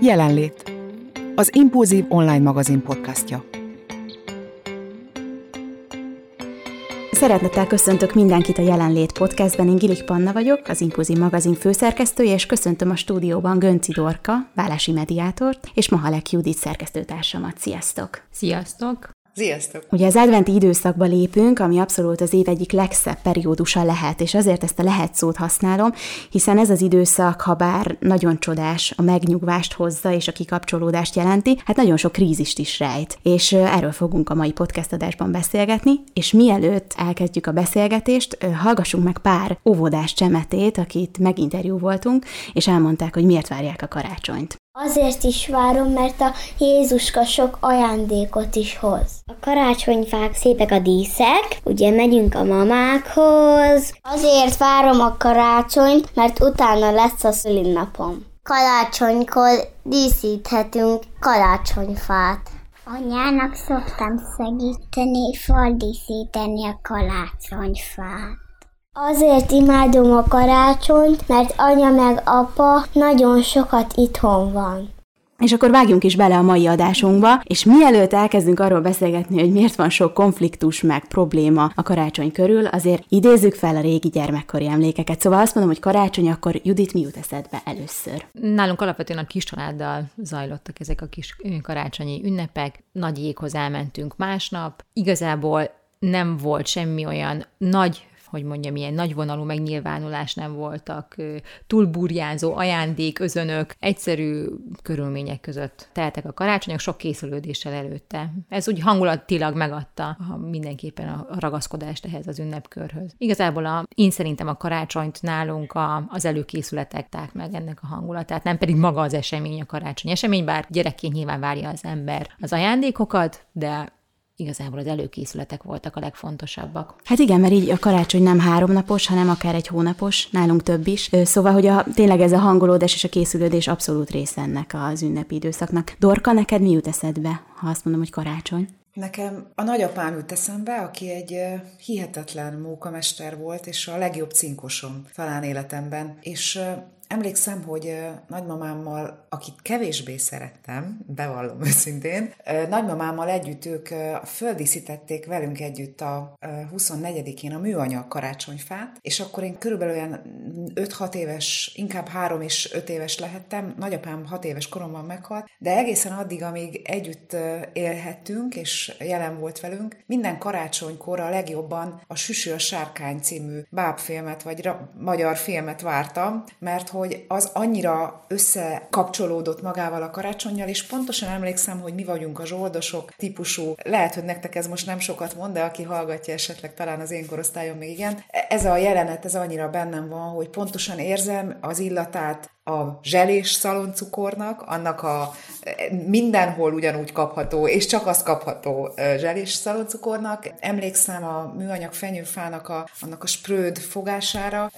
Jelenlét. Az Impulzív online magazin podcastja. Szeretettel köszöntök mindenkit a Jelenlét podcastben. Én Gilik Panna vagyok, az Impulzív magazin főszerkesztője, és köszöntöm a stúdióban Gönci Dorka, vállási mediátort, és Mahalek Judit szerkesztőtársamat. Sziasztok! Sziasztok! Sziasztok! Ugye az adventi időszakba lépünk, ami abszolút az év egyik legszebb periódusa lehet, és azért ezt a lehet szót használom, hiszen ez az időszak, ha bár nagyon csodás, a megnyugvást hozza és a kikapcsolódást jelenti, hát nagyon sok krízist is rejt. És erről fogunk a mai podcast adásban beszélgetni, és mielőtt elkezdjük a beszélgetést, hallgassunk meg pár óvodás csemetét, akit meginterjú voltunk, és elmondták, hogy miért várják a karácsonyt. Azért is várom, mert a Jézuska sok ajándékot is hoz. A karácsonyfák szépek a díszek, ugye megyünk a mamákhoz. Azért várom a karácsonyt, mert utána lesz a szülinapom. Karácsonykor díszíthetünk karácsonyfát. Anyának szoktam segíteni, faldíszíteni a karácsonyfát. Azért imádom a karácsonyt, mert anya meg apa nagyon sokat itthon van. És akkor vágjunk is bele a mai adásunkba, és mielőtt elkezdünk arról beszélgetni, hogy miért van sok konfliktus meg probléma a karácsony körül, azért idézzük fel a régi gyermekkori emlékeket. Szóval azt mondom, hogy karácsony, akkor Judit mi jut eszedbe először? Nálunk alapvetően a kis családdal zajlottak ezek a kis karácsonyi ünnepek. Nagy jéghoz elmentünk másnap. Igazából nem volt semmi olyan nagy hogy mondjam, ilyen nagyvonalú megnyilvánulás nem voltak, túlburjánzó ajándék, özönök, egyszerű körülmények között teltek a karácsonyok, sok készülődéssel előtte. Ez úgy hangulatilag megadta a, mindenképpen a ragaszkodást ehhez az ünnepkörhöz. Igazából a, én szerintem a karácsonyt nálunk a, az előkészületek ták meg ennek a hangulatát, nem pedig maga az esemény, a karácsony esemény, bár gyerekként nyilván várja az ember az ajándékokat, de igazából az előkészületek voltak a legfontosabbak. Hát igen, mert így a karácsony nem háromnapos, hanem akár egy hónapos, nálunk több is. Szóval, hogy a, tényleg ez a hangolódás és a készülődés abszolút része ennek az ünnepi időszaknak. Dorka, neked mi jut eszedbe, ha azt mondom, hogy karácsony? Nekem a nagyapám jut eszembe, aki egy hihetetlen mókamester volt, és a legjobb cinkosom talán életemben. És Emlékszem, hogy nagymamámmal, akit kevésbé szerettem, bevallom őszintén, nagymamámmal együtt ők földíszítették velünk együtt a 24-én a műanyag karácsonyfát, és akkor én körülbelül olyan 5-6 éves, inkább 3 és 5 éves lehettem, nagyapám 6 éves koromban meghalt, de egészen addig, amíg együtt élhettünk, és jelen volt velünk, minden karácsonykor a legjobban a Süsű a Sárkány című bábfilmet, vagy ra- magyar filmet vártam, mert hogy az annyira összekapcsolódott magával a karácsonyjal, és pontosan emlékszem, hogy mi vagyunk a zsoldosok típusú. Lehet, hogy nektek ez most nem sokat mond, de aki hallgatja esetleg talán az én korosztályom még igen. Ez a jelenet, ez annyira bennem van, hogy pontosan érzem az illatát, a zselés szaloncukornak, annak a mindenhol ugyanúgy kapható, és csak az kapható zselés szaloncukornak. Emlékszem a műanyag fenyőfának a, annak a spröd fogására.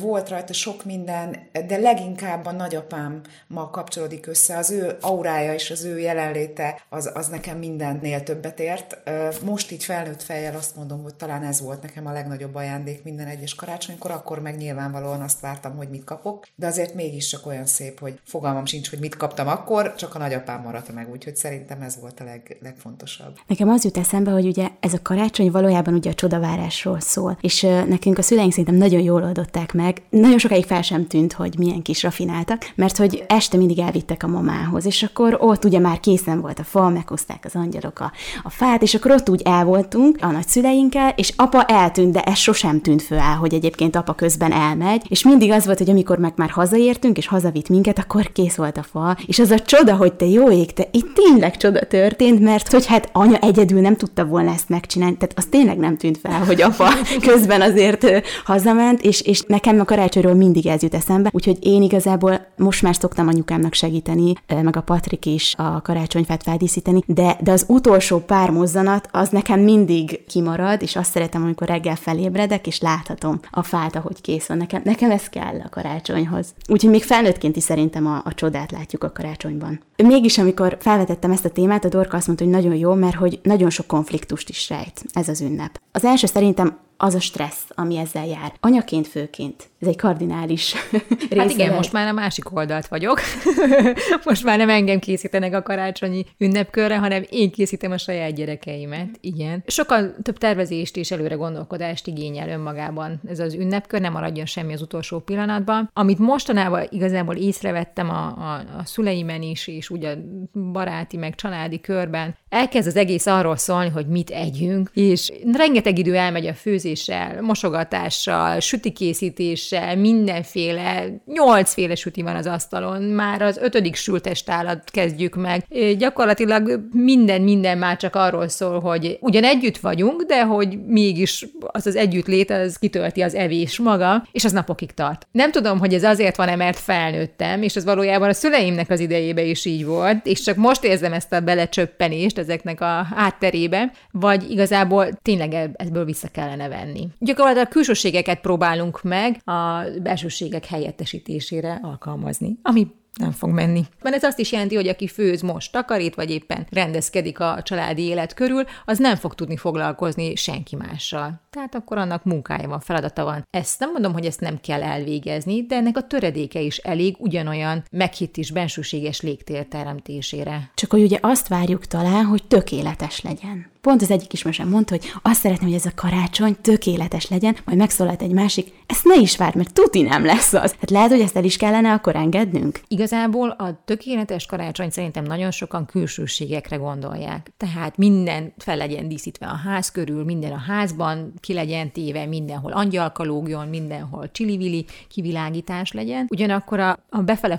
Volt rajta sok minden, de leginkább a nagyapámmal kapcsolódik össze. Az ő aurája és az ő jelenléte az, az nekem mindennél többet ért. Most így felnőtt fejjel azt mondom, hogy talán ez volt nekem a legnagyobb ajándék minden egyes karácsonykor, akkor meg nyilvánvalóan azt vártam, hogy mit kapok, de azért mégis csak olyan szép, hogy fogalmam sincs, hogy mit kaptam akkor, csak a nagyapám maradt meg, úgyhogy szerintem ez volt a leg, legfontosabb. Nekem az jut eszembe, hogy ugye ez a karácsony valójában ugye a csodavárásról szól, és nekünk a szüleink szerintem nagyon jól oldották meg. Nagyon sokáig fel sem tűnt, hogy milyen kis rafináltak, mert hogy este mindig elvittek a mamához, és akkor ott ugye már készen volt a fa, meghozták az angyalok a, a fát, és akkor ott úgy el voltunk a nagyszüleinkkel, és apa eltűnt, de ez sosem tűnt föl, hogy egyébként apa közben elmegy, és mindig az volt, hogy amikor meg már hazaértünk, és és hazavitt minket, akkor kész volt a fa. És az a csoda, hogy te jó ég, te itt tényleg csoda történt, mert hogy hát anya egyedül nem tudta volna ezt megcsinálni, tehát az tényleg nem tűnt fel, hogy apa közben azért hazament, és, és nekem a karácsonyról mindig ez jut eszembe, úgyhogy én igazából most már szoktam anyukámnak segíteni, meg a Patrik is a karácsonyfát feldíszíteni, de, de az utolsó pár mozzanat az nekem mindig kimarad, és azt szeretem, amikor reggel felébredek, és láthatom a fát, ahogy kész van. Nekem, nekem ez kell a karácsonyhoz. Úgyhogy még felnőttként is szerintem a, a csodát látjuk a karácsonyban. Mégis, amikor felvetettem ezt a témát, a Dorka azt mondta, hogy nagyon jó, mert hogy nagyon sok konfliktust is rejt ez az ünnep. Az első szerintem az a stressz, ami ezzel jár. Anyaként, főként. Ez egy kardinális része. Hát igen, most már a másik oldalt vagyok. most már nem engem készítenek a karácsonyi ünnepkörre, hanem én készítem a saját gyerekeimet. Igen. Sokkal több tervezést és előre gondolkodást igényel önmagában ez az ünnepkör, nem maradjon semmi az utolsó pillanatban. Amit mostanában igazából észrevettem a, a, a szüleimen is, és úgy a baráti meg családi körben, elkezd az egész arról szólni, hogy mit együnk, és rengeteg idő elmegy a főzéssel, mosogatással, sütikészítéssel, mindenféle, nyolcféle süti van az asztalon, már az ötödik sültestálat kezdjük meg. Gyakorlatilag minden, minden már csak arról szól, hogy ugyan együtt vagyunk, de hogy mégis az az együttlét, az kitölti az evés maga, és az napokig tart. Nem tudom, hogy ez azért van-e, mert felnőttem, és ez valójában a szüleimnek az idejébe is így volt, és csak most érzem ezt a belecsöppenést ezeknek a átterébe, vagy igazából tényleg ebből vissza kellene venni. Gyakorlatilag külsőségeket próbálunk meg a belsőségek helyettesítésére alkalmazni, ami nem fog menni. Mert ez azt is jelenti, hogy aki főz most, takarít, vagy éppen rendezkedik a családi élet körül, az nem fog tudni foglalkozni senki mással. Tehát akkor annak munkája van, feladata van. Ezt nem mondom, hogy ezt nem kell elvégezni, de ennek a töredéke is elég ugyanolyan meghitt és bensőséges légtér teremtésére. Csak hogy ugye azt várjuk talán, hogy tökéletes legyen. Pont az egyik ismerősem mondta, hogy azt szeretném, hogy ez a karácsony tökéletes legyen, majd megszólalt egy másik, ezt ne is várd, mert tuti nem lesz az. Hát lehet, hogy ezt el is kellene akkor engednünk? Igazából a tökéletes karácsony szerintem nagyon sokan külsőségekre gondolják. Tehát minden fel legyen díszítve a ház körül, minden a házban ki legyen téve, mindenhol angyalkalógjon, mindenhol csilivili kivilágítás legyen. Ugyanakkor a, a befele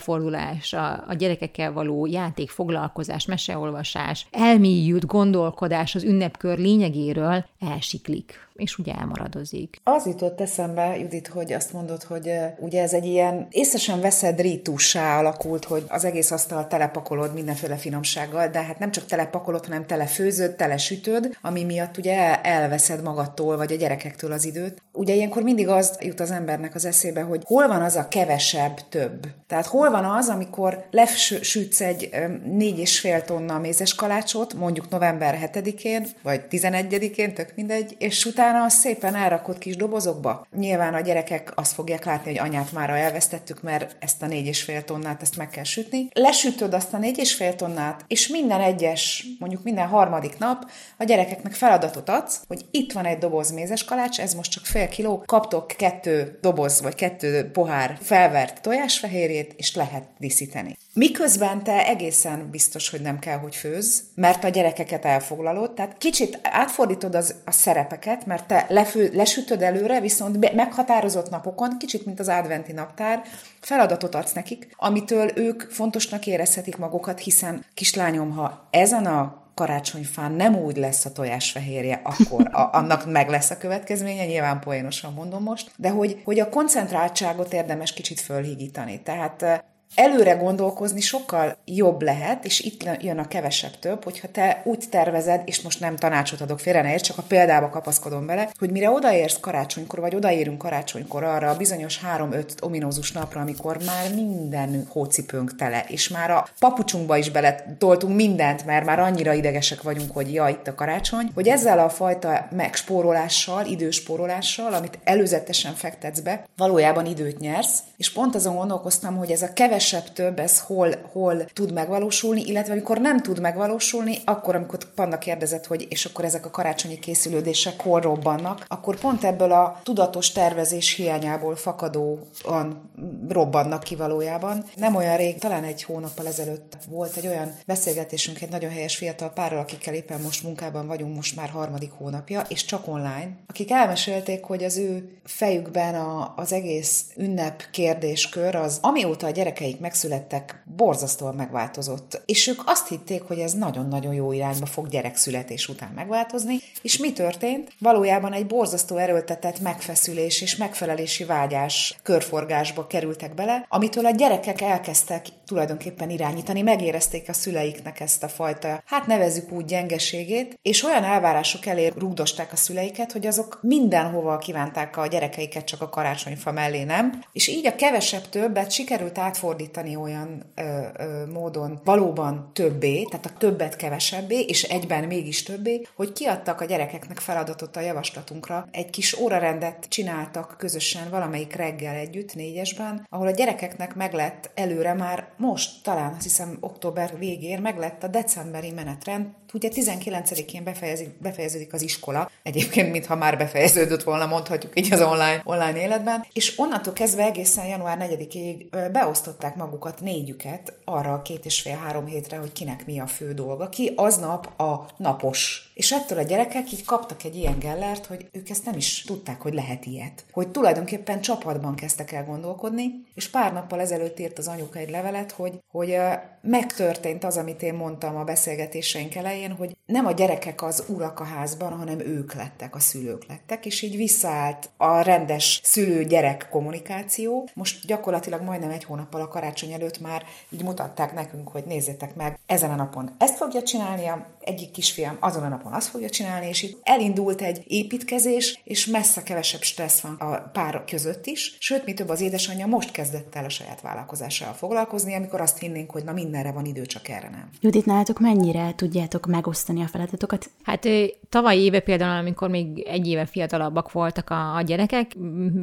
a, a gyerekekkel való játék, foglalkozás, meseolvasás, elmélyült gondolkodás az ünnepkör lényegéről elsiklik és ugye elmaradozik. Az jutott eszembe, Judit, hogy azt mondod, hogy ugye ez egy ilyen észesen veszed rítussá alakult, hogy az egész asztal telepakolod mindenféle finomsággal, de hát nem csak telepakolod, hanem telefőzöd, telesütöd, ami miatt ugye elveszed magadtól, vagy a gyerekektől az időt. Ugye ilyenkor mindig az jut az embernek az eszébe, hogy hol van az a kevesebb több. Tehát hol van az, amikor lesütsz egy négy és fél tonna mézes kalácsot, mondjuk november 7-én, vagy 11-én, tök mindegy, és utána utána azt szépen elrakott kis dobozokba. Nyilván a gyerekek azt fogják látni, hogy anyát már elvesztettük, mert ezt a négy és fél tonnát ezt meg kell sütni. Lesütöd azt a négy és fél tonnát, és minden egyes, mondjuk minden harmadik nap a gyerekeknek feladatot adsz, hogy itt van egy doboz mézes kalács, ez most csak fél kiló, kaptok kettő doboz vagy kettő pohár felvert tojásfehérjét, és lehet díszíteni. Miközben te egészen biztos, hogy nem kell, hogy főz, mert a gyerekeket elfoglalod, tehát kicsit átfordítod az, a szerepeket, mert te lefő, lesütöd előre, viszont meghatározott napokon, kicsit mint az adventi naptár, feladatot adsz nekik, amitől ők fontosnak érezhetik magukat, hiszen kislányom, ha ezen a karácsonyfán nem úgy lesz a tojásfehérje, akkor a, annak meg lesz a következménye, nyilván poénosan mondom most, de hogy, hogy a koncentráltságot érdemes kicsit fölhigítani. Tehát előre gondolkozni sokkal jobb lehet, és itt jön a kevesebb több, hogyha te úgy tervezed, és most nem tanácsot adok félre, ne csak a példába kapaszkodom bele, hogy mire odaérsz karácsonykor, vagy odaérünk karácsonykor arra a bizonyos három-öt ominózus napra, amikor már minden hócipőnk tele, és már a papucsunkba is beletoltunk mindent, mert már annyira idegesek vagyunk, hogy ja, itt a karácsony, hogy ezzel a fajta megspórolással, időspórolással, amit előzetesen fektetsz be, valójában időt nyersz, és pont azon gondolkoztam, hogy ez a kevesebb kevesebb több, ez hol, hol tud megvalósulni, illetve amikor nem tud megvalósulni, akkor, amikor Panna kérdezett, hogy és akkor ezek a karácsonyi készülődések hol robbannak, akkor pont ebből a tudatos tervezés hiányából fakadóan robbannak ki valójában. Nem olyan rég, talán egy hónappal ezelőtt volt egy olyan beszélgetésünk egy nagyon helyes fiatal párral, akikkel éppen most munkában vagyunk, most már harmadik hónapja, és csak online, akik elmesélték, hogy az ő fejükben a, az egész ünnep kérdéskör az, amióta a gyerekei gyerekeik megszülettek, borzasztóan megváltozott. És ők azt hitték, hogy ez nagyon-nagyon jó irányba fog gyerekszületés után megváltozni. És mi történt? Valójában egy borzasztó erőltetett megfeszülés és megfelelési vágyás körforgásba kerültek bele, amitől a gyerekek elkezdtek tulajdonképpen irányítani, megérezték a szüleiknek ezt a fajta, hát nevezük úgy gyengeségét, és olyan elvárások elé rúgdosták a szüleiket, hogy azok mindenhova kívánták a gyerekeiket csak a karácsonyfa mellé, nem? És így a kevesebb többet sikerült átfordítani olyan ö, ö, módon valóban többé, tehát a többet kevesebbé, és egyben mégis többé, hogy kiadtak a gyerekeknek feladatot a javaslatunkra. Egy kis órarendet csináltak közösen valamelyik reggel együtt, négyesben, ahol a gyerekeknek meg lett előre már most, talán azt hiszem október végén meg lett a decemberi menetrend, ugye 19-én befejezik, befejeződik az iskola, egyébként mintha már befejeződött volna, mondhatjuk így az online, online életben, és onnantól kezdve egészen január 4-ig beosztották magukat négyüket arra a két és fél-három hétre, hogy kinek mi a fő dolga, ki aznap a napos. És ettől a gyerekek így kaptak egy ilyen gellert, hogy ők ezt nem is tudták, hogy lehet ilyet. Hogy tulajdonképpen csapatban kezdtek el gondolkodni, és pár nappal ezelőtt írt az anyuka egy levelet, hogy, hogy megtörtént az, amit én mondtam a beszélgetéseink elején, hogy nem a gyerekek az urak a házban, hanem ők lettek, a szülők lettek, és így visszaállt a rendes szülő-gyerek kommunikáció. Most gyakorlatilag majdnem egy hónappal a karácsony előtt már így mutatták nekünk, hogy nézzétek meg, ezen a napon ezt fogja csinálni, a egyik kisfiam azon a napon azt fogja csinálni, és itt elindult egy építkezés, és messze kevesebb stressz van a pár között is, sőt, mi több az édesanyja most kezdett el a saját vállalkozással foglalkozni, amikor azt hinnénk, hogy na mindenre van idő, csak erre nem. Judit, nálatok mennyire tudjátok megosztani a feladatokat? Hát tavaly éve például, amikor még egy éve fiatalabbak voltak a, a gyerekek,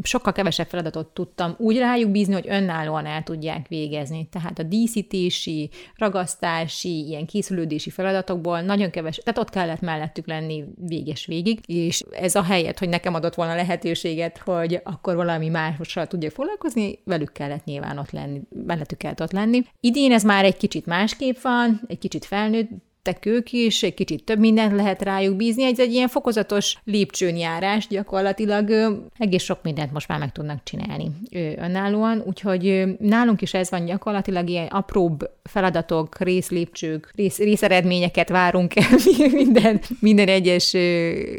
sokkal kevesebb feladatot tudtam úgy rájuk bízni, hogy önállóan el tudják végezni. Tehát a díszítési, ragasztási, ilyen készülődési feladatokból nagyon keves, tehát ott kellett mellettük lenni véges végig, és ez a helyet, hogy nekem adott volna lehetőséget, hogy akkor valami mással tudja foglalkozni, velük kellett nyilván ott lenni, mellettük kellett ott lenni. Idén ez már egy kicsit másképp van, egy kicsit felnőtt, lettek ők is, egy kicsit több mindent lehet rájuk bízni, ez egy ilyen fokozatos lépcsőn járás, gyakorlatilag egész sok mindent most már meg tudnak csinálni önállóan, úgyhogy nálunk is ez van gyakorlatilag, ilyen apróbb feladatok, részlépcsők, rész, részeredményeket várunk el minden, minden egyes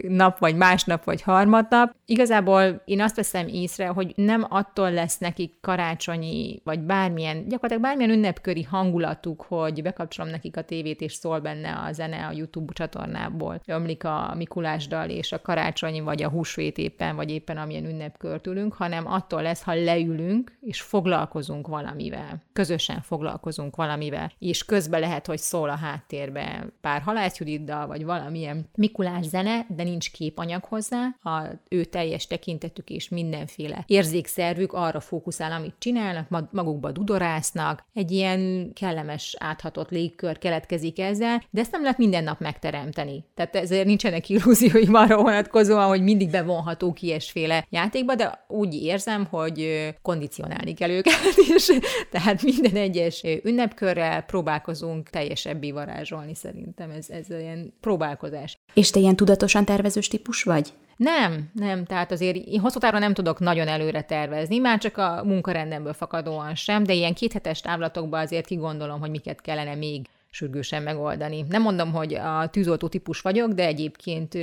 nap, vagy másnap, vagy harmadnap. Igazából én azt veszem észre, hogy nem attól lesz nekik karácsonyi, vagy bármilyen, gyakorlatilag bármilyen ünnepköri hangulatuk, hogy bekapcsolom nekik a tévét, és szól benne a zene a YouTube csatornából. Ömlik a Mikulás dal és a karácsonyi, vagy a húsvét éppen, vagy éppen amilyen ünnepkört ülünk, hanem attól lesz, ha leülünk, és foglalkozunk valamivel. Közösen foglalkozunk valamivel. És közben lehet, hogy szól a háttérbe pár halászjudiddal, vagy valamilyen Mikulás zene, de nincs képanyag hozzá. A ő teljes tekintetük és mindenféle érzékszervük arra fókuszál, amit csinálnak, magukba dudorásznak, egy ilyen kellemes, áthatott légkör keletkezik ezzel, de ezt nem lehet minden nap megteremteni. Tehát ezért nincsenek illúzióim arra vonatkozóan, hogy mindig bevonható ilyesféle játékba, de úgy érzem, hogy kondicionálni kell őket, és tehát minden egyes ünnepkörrel próbálkozunk teljesebbé varázsolni szerintem. Ez, ez ilyen próbálkozás. És te ilyen tudatosan tervezős típus vagy? Nem, nem, tehát azért én hosszú távon nem tudok nagyon előre tervezni, már csak a munkarendemből fakadóan sem, de ilyen kéthetes távlatokban azért kigondolom, hogy miket kellene még sürgősen megoldani. Nem mondom, hogy a tűzoltó típus vagyok, de egyébként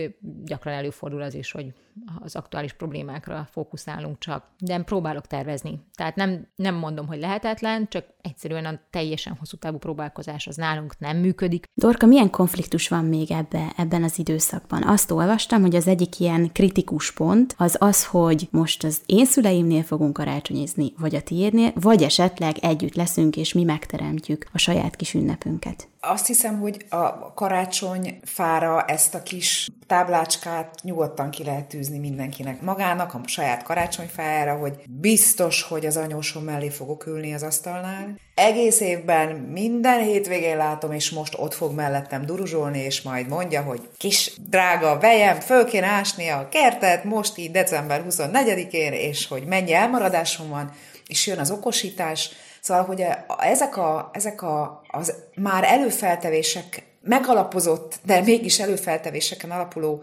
gyakran előfordul az is, hogy az aktuális problémákra fókuszálunk csak, de próbálok tervezni. Tehát nem, nem mondom, hogy lehetetlen, csak egyszerűen a teljesen hosszú távú próbálkozás az nálunk nem működik. Dorka, milyen konfliktus van még ebbe, ebben az időszakban? Azt olvastam, hogy az egyik ilyen kritikus pont az az, hogy most az én szüleimnél fogunk karácsonyizni, vagy a tiédnél, vagy esetleg együtt leszünk, és mi megteremtjük a saját kis ünnepünket. Azt hiszem, hogy a karácsony fára ezt a kis táblácskát nyugodtan ki lehet tűzni mindenkinek magának, a saját karácsonyfájára, hogy biztos, hogy az anyósom mellé fogok ülni az asztalnál. Egész évben minden hétvégén látom, és most ott fog mellettem duruzsolni, és majd mondja, hogy kis drága vejem, föl kéne ásni a kertet, most így december 24-én, és hogy mennyi elmaradásom van, és jön az okosítás, Szóval, hogy ezek, a, ezek a, az már előfeltevések megalapozott, de mégis előfeltevéseken alapuló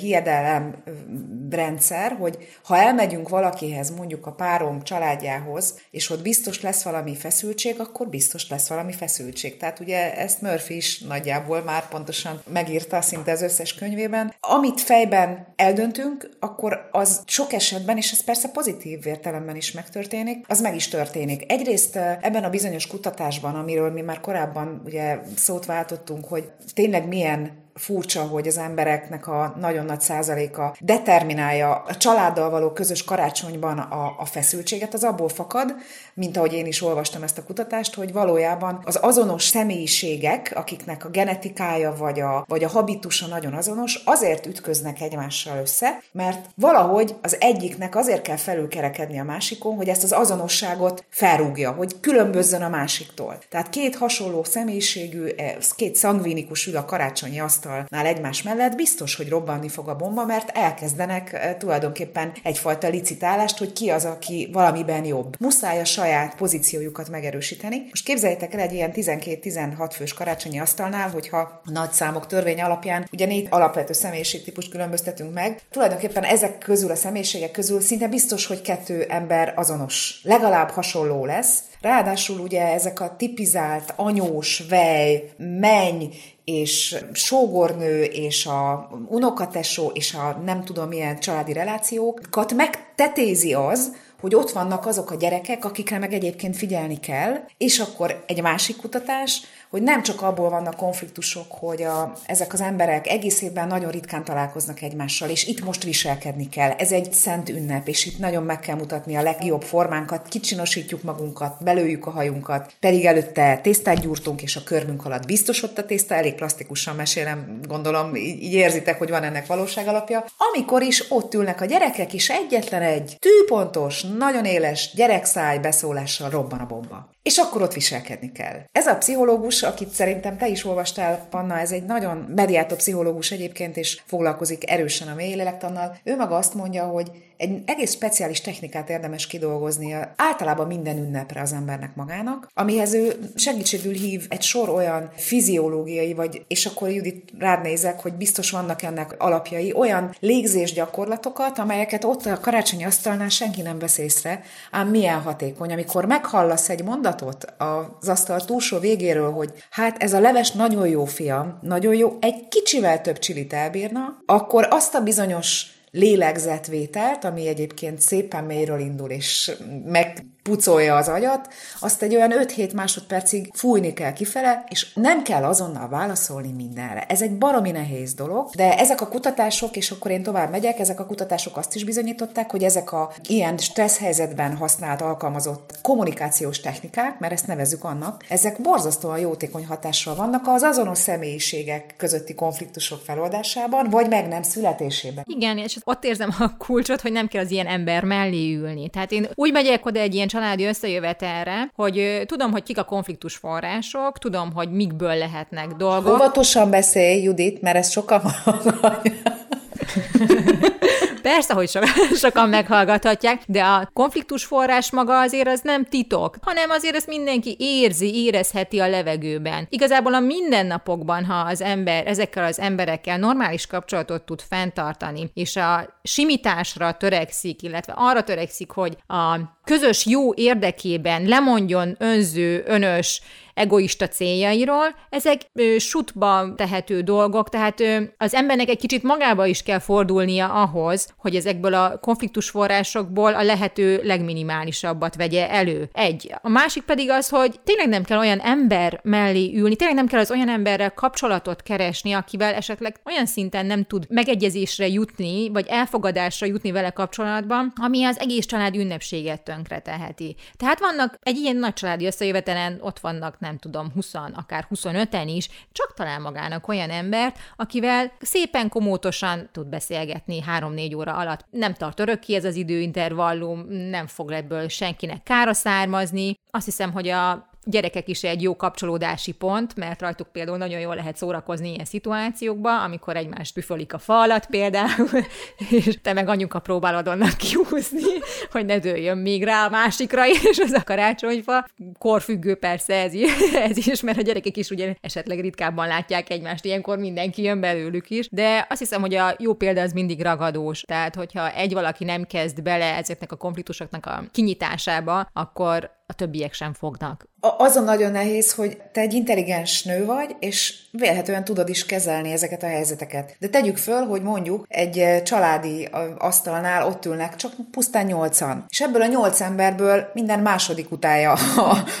hiedelem rendszer, hogy ha elmegyünk valakihez, mondjuk a párom családjához, és ott biztos lesz valami feszültség, akkor biztos lesz valami feszültség. Tehát ugye ezt Murphy is nagyjából már pontosan megírta szinte az összes könyvében. Amit fejben eldöntünk, akkor az sok esetben, és ez persze pozitív értelemben is megtörténik, az meg is történik. Egyrészt ebben a bizonyos kutatásban, amiről mi már korábban ugye szót váltottunk, hogy tényleg milyen furcsa, hogy az embereknek a nagyon nagy százaléka determinálja a családdal való közös karácsonyban a, a feszültséget, az abból fakad, mint ahogy én is olvastam ezt a kutatást, hogy valójában az azonos személyiségek, akiknek a genetikája vagy a, vagy a habitusa nagyon azonos, azért ütköznek egymással össze, mert valahogy az egyiknek azért kell felülkerekedni a másikon, hogy ezt az azonosságot felrúgja, hogy különbözzön a másiktól. Tehát két hasonló személyiségű, eh, két szangvinikus ül a karácsonyi asztalnál egymás mellett, biztos, hogy robbanni fog a bomba, mert elkezdenek tulajdonképpen egyfajta licitálást, hogy ki az, aki valamiben jobb. Muszáj a saját pozíciójukat megerősíteni. Most képzeljétek el egy ilyen 12-16 fős karácsonyi asztalnál, hogyha a nagy számok törvény alapján ugye négy alapvető személyiségtípus különböztetünk meg. Tulajdonképpen ezek közül a személyiségek közül szinte biztos, hogy kettő ember azonos, legalább hasonló lesz. Ráadásul ugye ezek a tipizált anyós, vej, menny és sógornő, és a unokatesó, és a nem tudom milyen családi relációkat megtetézi az, hogy ott vannak azok a gyerekek, akikre meg egyébként figyelni kell, és akkor egy másik kutatás, hogy nem csak abból vannak konfliktusok, hogy a, ezek az emberek egész évben nagyon ritkán találkoznak egymással, és itt most viselkedni kell. Ez egy szent ünnep, és itt nagyon meg kell mutatni a legjobb formánkat, kicsinosítjuk magunkat, belőjük a hajunkat, pedig előtte tésztát gyúrtunk, és a körmünk alatt biztos ott a tészta, elég plastikusan mesélem, gondolom, így, érzitek, hogy van ennek valóság alapja. Amikor is ott ülnek a gyerekek, és egyetlen egy tűpontos, nagyon éles gyerekszáj beszólással robban a bomba. És akkor ott viselkedni kell. Ez a pszichológus, akit szerintem te is olvastál, Panna, ez egy nagyon mediátor pszichológus egyébként, és foglalkozik erősen a mély lélektannal. Ő maga azt mondja, hogy egy egész speciális technikát érdemes kidolgoznia általában minden ünnepre az embernek magának, amihez ő segítségül hív egy sor olyan fiziológiai, vagy, és akkor Judit rád nézek, hogy biztos vannak ennek alapjai, olyan légzés gyakorlatokat, amelyeket ott a karácsonyi asztalnál senki nem vesz észre, ám milyen hatékony, amikor meghallasz egy mondatot az asztal túlsó végéről, hogy hát ez a leves nagyon jó fiam, nagyon jó, egy kicsivel több csilit elbírna, akkor azt a bizonyos lélegzetvételt, ami egyébként szépen mélyről indul, és meg pucolja az agyat, azt egy olyan 5-7 másodpercig fújni kell kifele, és nem kell azonnal válaszolni mindenre. Ez egy baromi nehéz dolog, de ezek a kutatások, és akkor én tovább megyek, ezek a kutatások azt is bizonyították, hogy ezek a ilyen stressz helyzetben használt, alkalmazott kommunikációs technikák, mert ezt nevezük annak, ezek borzasztóan jótékony hatással vannak az azonos személyiségek közötti konfliktusok feloldásában, vagy meg nem születésében. Igen, és ott érzem a kulcsot, hogy nem kell az ilyen ember mellé ülni. Tehát én úgy megyek oda egy ilyen családi összejövetelre, hogy tudom, hogy kik a konfliktus források, tudom, hogy mikből lehetnek dolgok. Óvatosan beszélj, Judit, mert ez sokan Persze, hogy so- sokan meghallgathatják, de a konfliktus forrás maga azért az nem titok, hanem azért ezt mindenki érzi, érezheti a levegőben. Igazából a mindennapokban, ha az ember ezekkel az emberekkel normális kapcsolatot tud fenntartani, és a simításra törekszik, illetve arra törekszik, hogy a közös jó érdekében lemondjon önző, önös, egoista céljairól, ezek ö, sutba tehető dolgok, tehát ö, az embernek egy kicsit magába is kell fordulnia ahhoz, hogy ezekből a konfliktus forrásokból a lehető legminimálisabbat vegye elő. Egy. A másik pedig az, hogy tényleg nem kell olyan ember mellé ülni, tényleg nem kell az olyan emberrel kapcsolatot keresni, akivel esetleg olyan szinten nem tud megegyezésre jutni, vagy elfogadásra jutni vele kapcsolatban, ami az egész család ünnepséget tönkre teheti. Tehát vannak egy ilyen nagy családi összejövetelen, ott vannak nem tudom, 20, akár 25-en is, csak talál magának olyan embert, akivel szépen komótosan tud beszélgetni 3-4 óra alatt. Nem tart örökké ez az időintervallum, nem fog ebből senkinek kára származni. Azt hiszem, hogy a gyerekek is egy jó kapcsolódási pont, mert rajtuk például nagyon jól lehet szórakozni ilyen szituációkban, amikor egymást püfölik a falat például, és te meg anyuka próbálod onnan kihúzni, hogy ne dőljön még rá a másikra, és az a karácsonyfa. Korfüggő persze ez, ez is, mert a gyerekek is ugye esetleg ritkábban látják egymást, ilyenkor mindenki jön belőlük is, de azt hiszem, hogy a jó példa az mindig ragadós. Tehát, hogyha egy valaki nem kezd bele ezeknek a konfliktusoknak a kinyitásába, akkor a többiek sem fognak. Azon nagyon nehéz, hogy te egy intelligens nő vagy, és vélhetően tudod is kezelni ezeket a helyzeteket. De tegyük föl, hogy mondjuk egy eh, családi asztalnál ott ülnek csak pusztán nyolcan. És ebből a nyolc emberből minden második utálja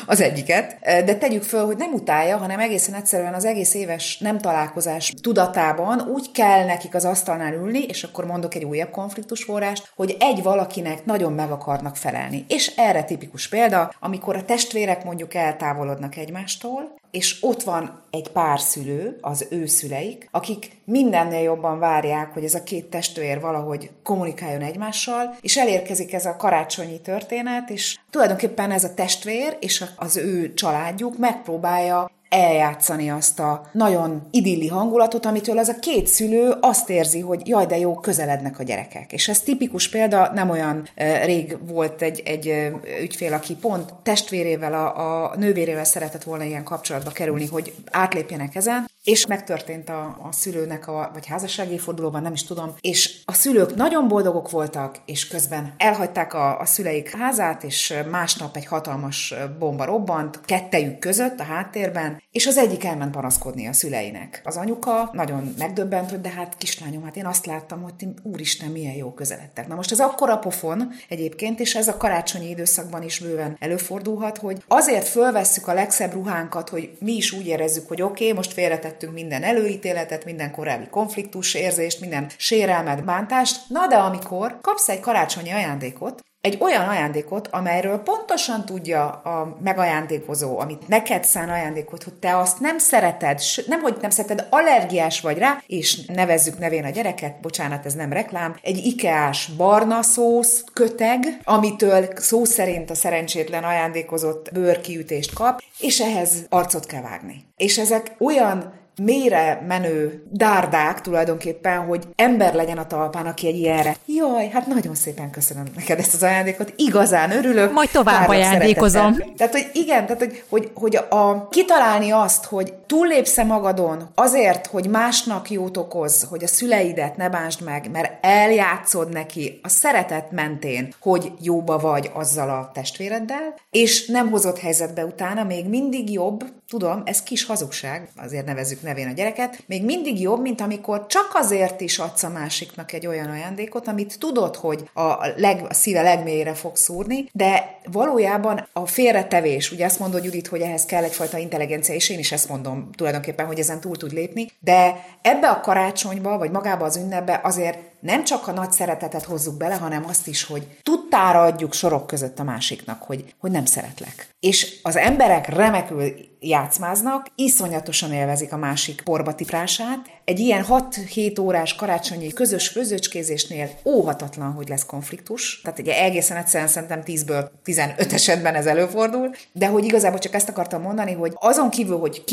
az egyiket. Eh, de tegyük föl, hogy nem utálja, hanem egészen egyszerűen az egész éves nem találkozás tudatában úgy kell nekik az asztalnál ülni, és akkor mondok egy újabb konfliktusforrást, hogy egy valakinek nagyon meg akarnak felelni. És erre tipikus példa, amikor a testvérek mondjuk eltávolodnak egymástól, és ott van egy pár szülő, az ő szüleik, akik mindennél jobban várják, hogy ez a két testvér valahogy kommunikáljon egymással, és elérkezik ez a karácsonyi történet, és tulajdonképpen ez a testvér és az ő családjuk megpróbálja eljátszani azt a nagyon idilli hangulatot, amitől az a két szülő azt érzi, hogy jaj, de jó, közelednek a gyerekek. És ez tipikus példa, nem olyan rég volt egy, egy ügyfél, aki pont testvérével, a, a nővérével szeretett volna ilyen kapcsolatba kerülni, hogy átlépjenek ezen, és megtörtént a, a szülőnek, a, vagy házassági fordulóban, nem is tudom, és a szülők nagyon boldogok voltak, és közben elhagyták a, a szüleik házát, és másnap egy hatalmas bomba robbant, kettejük között a háttérben, és az egyik elment panaszkodni a szüleinek. Az anyuka nagyon megdöbbent, hogy de hát kislányom, hát én azt láttam, hogy úristen, milyen jó közeledtek. Na most ez akkora pofon egyébként, és ez a karácsonyi időszakban is bőven előfordulhat, hogy azért fölvesszük a legszebb ruhánkat, hogy mi is úgy érezzük, hogy oké, okay, most félretettünk minden előítéletet, minden korábbi konfliktus érzést, minden sérelmet, bántást, na de amikor kapsz egy karácsonyi ajándékot, egy olyan ajándékot, amelyről pontosan tudja a megajándékozó, amit neked szán ajándékot, hogy te azt nem szereted, nem hogy nem szereted, allergiás vagy rá, és nevezzük nevén a gyereket, bocsánat, ez nem reklám, egy ikeás barna szósz köteg, amitől szó szerint a szerencsétlen ajándékozott bőrkiütést kap, és ehhez arcot kell vágni. És ezek olyan mélyre menő dárdák tulajdonképpen, hogy ember legyen a talpán, aki egy ilyenre. Jaj, hát nagyon szépen köszönöm neked ezt az ajándékot, igazán örülök. Majd tovább ajándékozom. Tehát, hogy igen, tehát, hogy, hogy, hogy a, kitalálni azt, hogy túllépsz magadon azért, hogy másnak jót okoz, hogy a szüleidet ne bánsd meg, mert eljátszod neki a szeretet mentén, hogy jóba vagy azzal a testvéreddel, és nem hozott helyzetbe utána, még mindig jobb, tudom, ez kis hazugság, azért nevezzük nevén a gyereket, még mindig jobb, mint amikor csak azért is adsz a másiknak egy olyan ajándékot, amit tudod, hogy a, leg, a szíve legmélyére fog szúrni, de valójában a félretevés, ugye azt mondod Judit, hogy ehhez kell egyfajta intelligencia, és én is ezt mondom tulajdonképpen, hogy ezen túl tud lépni, de ebbe a karácsonyba, vagy magába az ünnepbe azért nem csak a nagy szeretetet hozzuk bele, hanem azt is, hogy tudtára adjuk sorok között a másiknak, hogy, hogy nem szeretlek. És az emberek remekül játszmáznak, iszonyatosan élvezik a másik porbatipását. Egy ilyen 6-7 órás karácsonyi közös főzőcskézésnél óhatatlan, hogy lesz konfliktus. Tehát ugye egészen egyszerűen szerintem 10-ből 15 esetben ez előfordul, de hogy igazából csak ezt akartam mondani, hogy azon kívül, hogy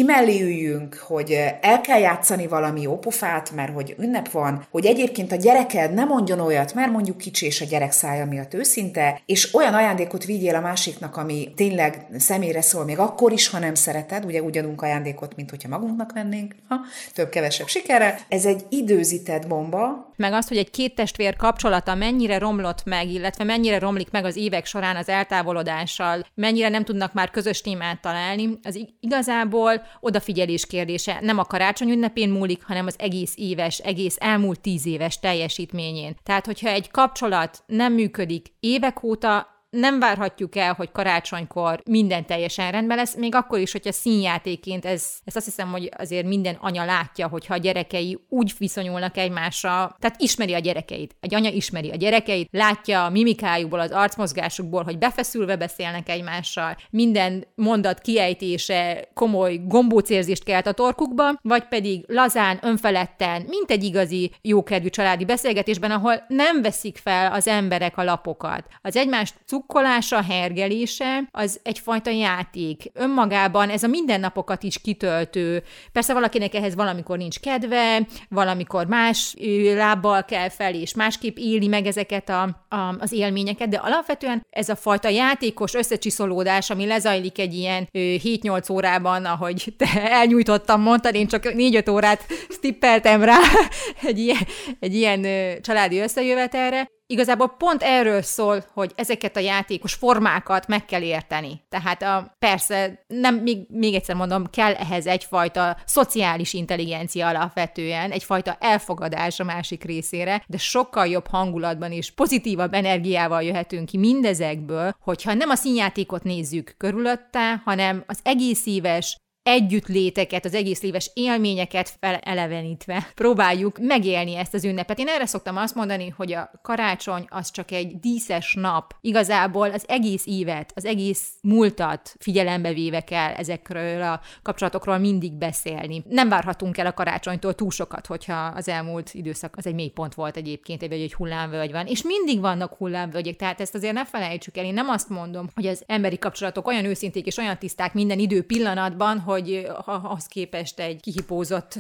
üljünk, hogy el kell játszani valami ópofát, mert hogy ünnep van, hogy egyébként a gyereked nem mondjon olyat, mert mondjuk kicsi és a gyerek szája miatt őszinte, és olyan ajándékot vigyél a másiknak, ami tényleg személyre szól, még akkor is, ha nem szeret szereted, ugye úgy adunk ajándékot, mint hogyha magunknak vennénk, ha több-kevesebb sikerrel. Ez egy időzített bomba. Meg azt, hogy egy két testvér kapcsolata mennyire romlott meg, illetve mennyire romlik meg az évek során az eltávolodással, mennyire nem tudnak már közös témát találni, az igazából odafigyelés kérdése. Nem a karácsony ünnepén múlik, hanem az egész éves, egész elmúlt tíz éves teljesítményén. Tehát, hogyha egy kapcsolat nem működik évek óta, nem várhatjuk el, hogy karácsonykor minden teljesen rendben lesz, még akkor is, hogyha színjátéként ez, ezt azt hiszem, hogy azért minden anya látja, hogyha a gyerekei úgy viszonyulnak egymásra, tehát ismeri a gyerekeit. Egy anya ismeri a gyerekeit, látja a mimikájukból, az arcmozgásukból, hogy befeszülve beszélnek egymással, minden mondat kiejtése komoly gombócérzést kelt a torkukba, vagy pedig lazán, önfeledten, mint egy igazi jókedvű családi beszélgetésben, ahol nem veszik fel az emberek a lapokat. Az egymást cukkolása, hergelése, az egyfajta játék. Önmagában ez a mindennapokat is kitöltő. Persze valakinek ehhez valamikor nincs kedve, valamikor más lábbal kell fel, és másképp éli meg ezeket a, a, az élményeket, de alapvetően ez a fajta játékos összecsiszolódás, ami lezajlik egy ilyen 7-8 órában, ahogy te elnyújtottam, mondtad, én csak 4-5 órát stippeltem rá egy ilyen, egy ilyen családi összejövetelre, igazából pont erről szól, hogy ezeket a játékos formákat meg kell érteni. Tehát a, persze, nem, még, még egyszer mondom, kell ehhez egyfajta szociális intelligencia alapvetően, egyfajta elfogadás a másik részére, de sokkal jobb hangulatban és pozitívabb energiával jöhetünk ki mindezekből, hogyha nem a színjátékot nézzük körülötte, hanem az egész éves együttléteket, az egész éves élményeket felelevenítve próbáljuk megélni ezt az ünnepet. Én erre szoktam azt mondani, hogy a karácsony az csak egy díszes nap. Igazából az egész évet, az egész múltat figyelembe véve kell ezekről a kapcsolatokról mindig beszélni. Nem várhatunk el a karácsonytól túl sokat, hogyha az elmúlt időszak az egy mélypont volt egyébként, vagy egy hullámvölgy van. És mindig vannak hullámvölgyek, tehát ezt azért ne felejtsük el. Én nem azt mondom, hogy az emberi kapcsolatok olyan őszinték és olyan tiszták minden idő pillanatban, hogy hogy ahhoz képest egy kihipózott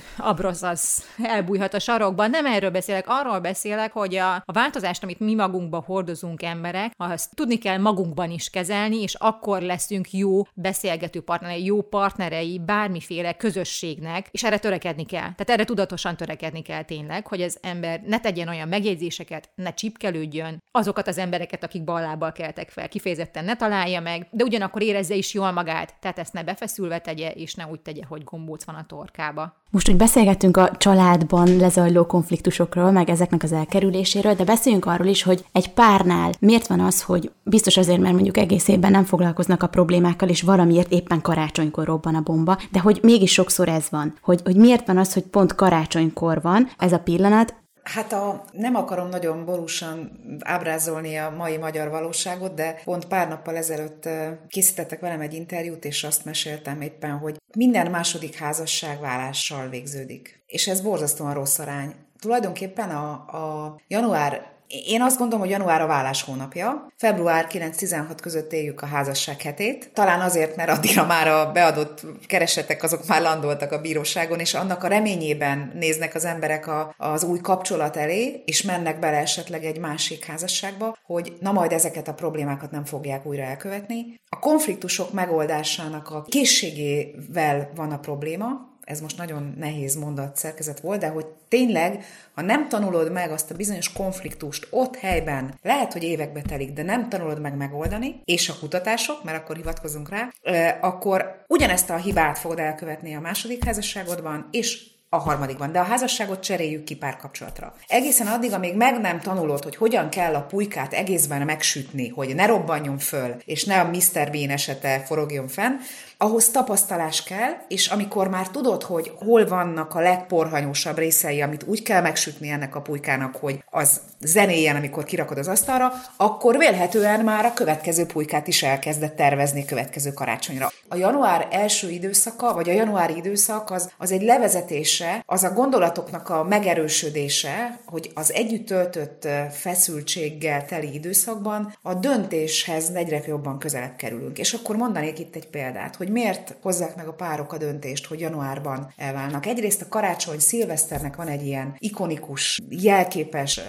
az elbújhat a sarokban. Nem erről beszélek, arról beszélek, hogy a, a változást, amit mi magunkba hordozunk emberek, azt tudni kell magunkban is kezelni, és akkor leszünk jó beszélgető partnerei, jó partnerei bármiféle közösségnek, és erre törekedni kell. Tehát erre tudatosan törekedni kell tényleg, hogy az ember ne tegyen olyan megjegyzéseket, ne csipkelődjön, azokat az embereket, akik ballábbal keltek fel, kifejezetten ne találja meg, de ugyanakkor érezze is jól magát, tehát ezt ne befeszülve tegye, és ne úgy tegye, hogy gombóc van a torkába. Most, hogy beszélgettünk a családban lezajló konfliktusokról, meg ezeknek az elkerüléséről, de beszéljünk arról is, hogy egy párnál miért van az, hogy biztos azért, mert mondjuk egész évben nem foglalkoznak a problémákkal, és valamiért éppen karácsonykor robban a bomba, de hogy mégis sokszor ez van, hogy, hogy miért van az, hogy pont karácsonykor van ez a pillanat, Hát a, nem akarom nagyon borúsan ábrázolni a mai magyar valóságot, de pont pár nappal ezelőtt készítettek velem egy interjút, és azt meséltem éppen, hogy minden második házasság vállással végződik. És ez borzasztóan rossz arány. Tulajdonképpen a, a január én azt gondolom, hogy január a vállás hónapja. Február 9-16 között éljük a házasság hetét. Talán azért, mert addigra már a beadott keresetek azok már landoltak a bíróságon, és annak a reményében néznek az emberek a, az új kapcsolat elé, és mennek bele esetleg egy másik házasságba, hogy na majd ezeket a problémákat nem fogják újra elkövetni. A konfliktusok megoldásának a készségével van a probléma, ez most nagyon nehéz mondat szerkezet volt, de hogy tényleg, ha nem tanulod meg azt a bizonyos konfliktust ott helyben, lehet, hogy évekbe telik, de nem tanulod meg megoldani, és a kutatások, mert akkor hivatkozunk rá, akkor ugyanezt a hibát fogod elkövetni a második házasságodban, és a harmadikban, de a házasságot cseréljük ki párkapcsolatra. Egészen addig, amíg meg nem tanulod, hogy hogyan kell a pulykát egészben megsütni, hogy ne robbanjon föl, és ne a Mr. Bean esete forogjon fenn, ahhoz tapasztalás kell, és amikor már tudod, hogy hol vannak a legporhanyósabb részei, amit úgy kell megsütni ennek a pulykának, hogy az zenéjen, amikor kirakod az asztalra, akkor vélhetően már a következő pulykát is elkezdett tervezni következő karácsonyra. A január első időszaka, vagy a januári időszak az, az egy levezetése, az a gondolatoknak a megerősödése, hogy az együtt töltött feszültséggel teli időszakban a döntéshez egyre jobban közelebb kerülünk. És akkor mondanék itt egy példát, hogy hogy miért hozzák meg a párok a döntést, hogy januárban elválnak. Egyrészt a karácsony, szilveszternek van egy ilyen ikonikus, jelképes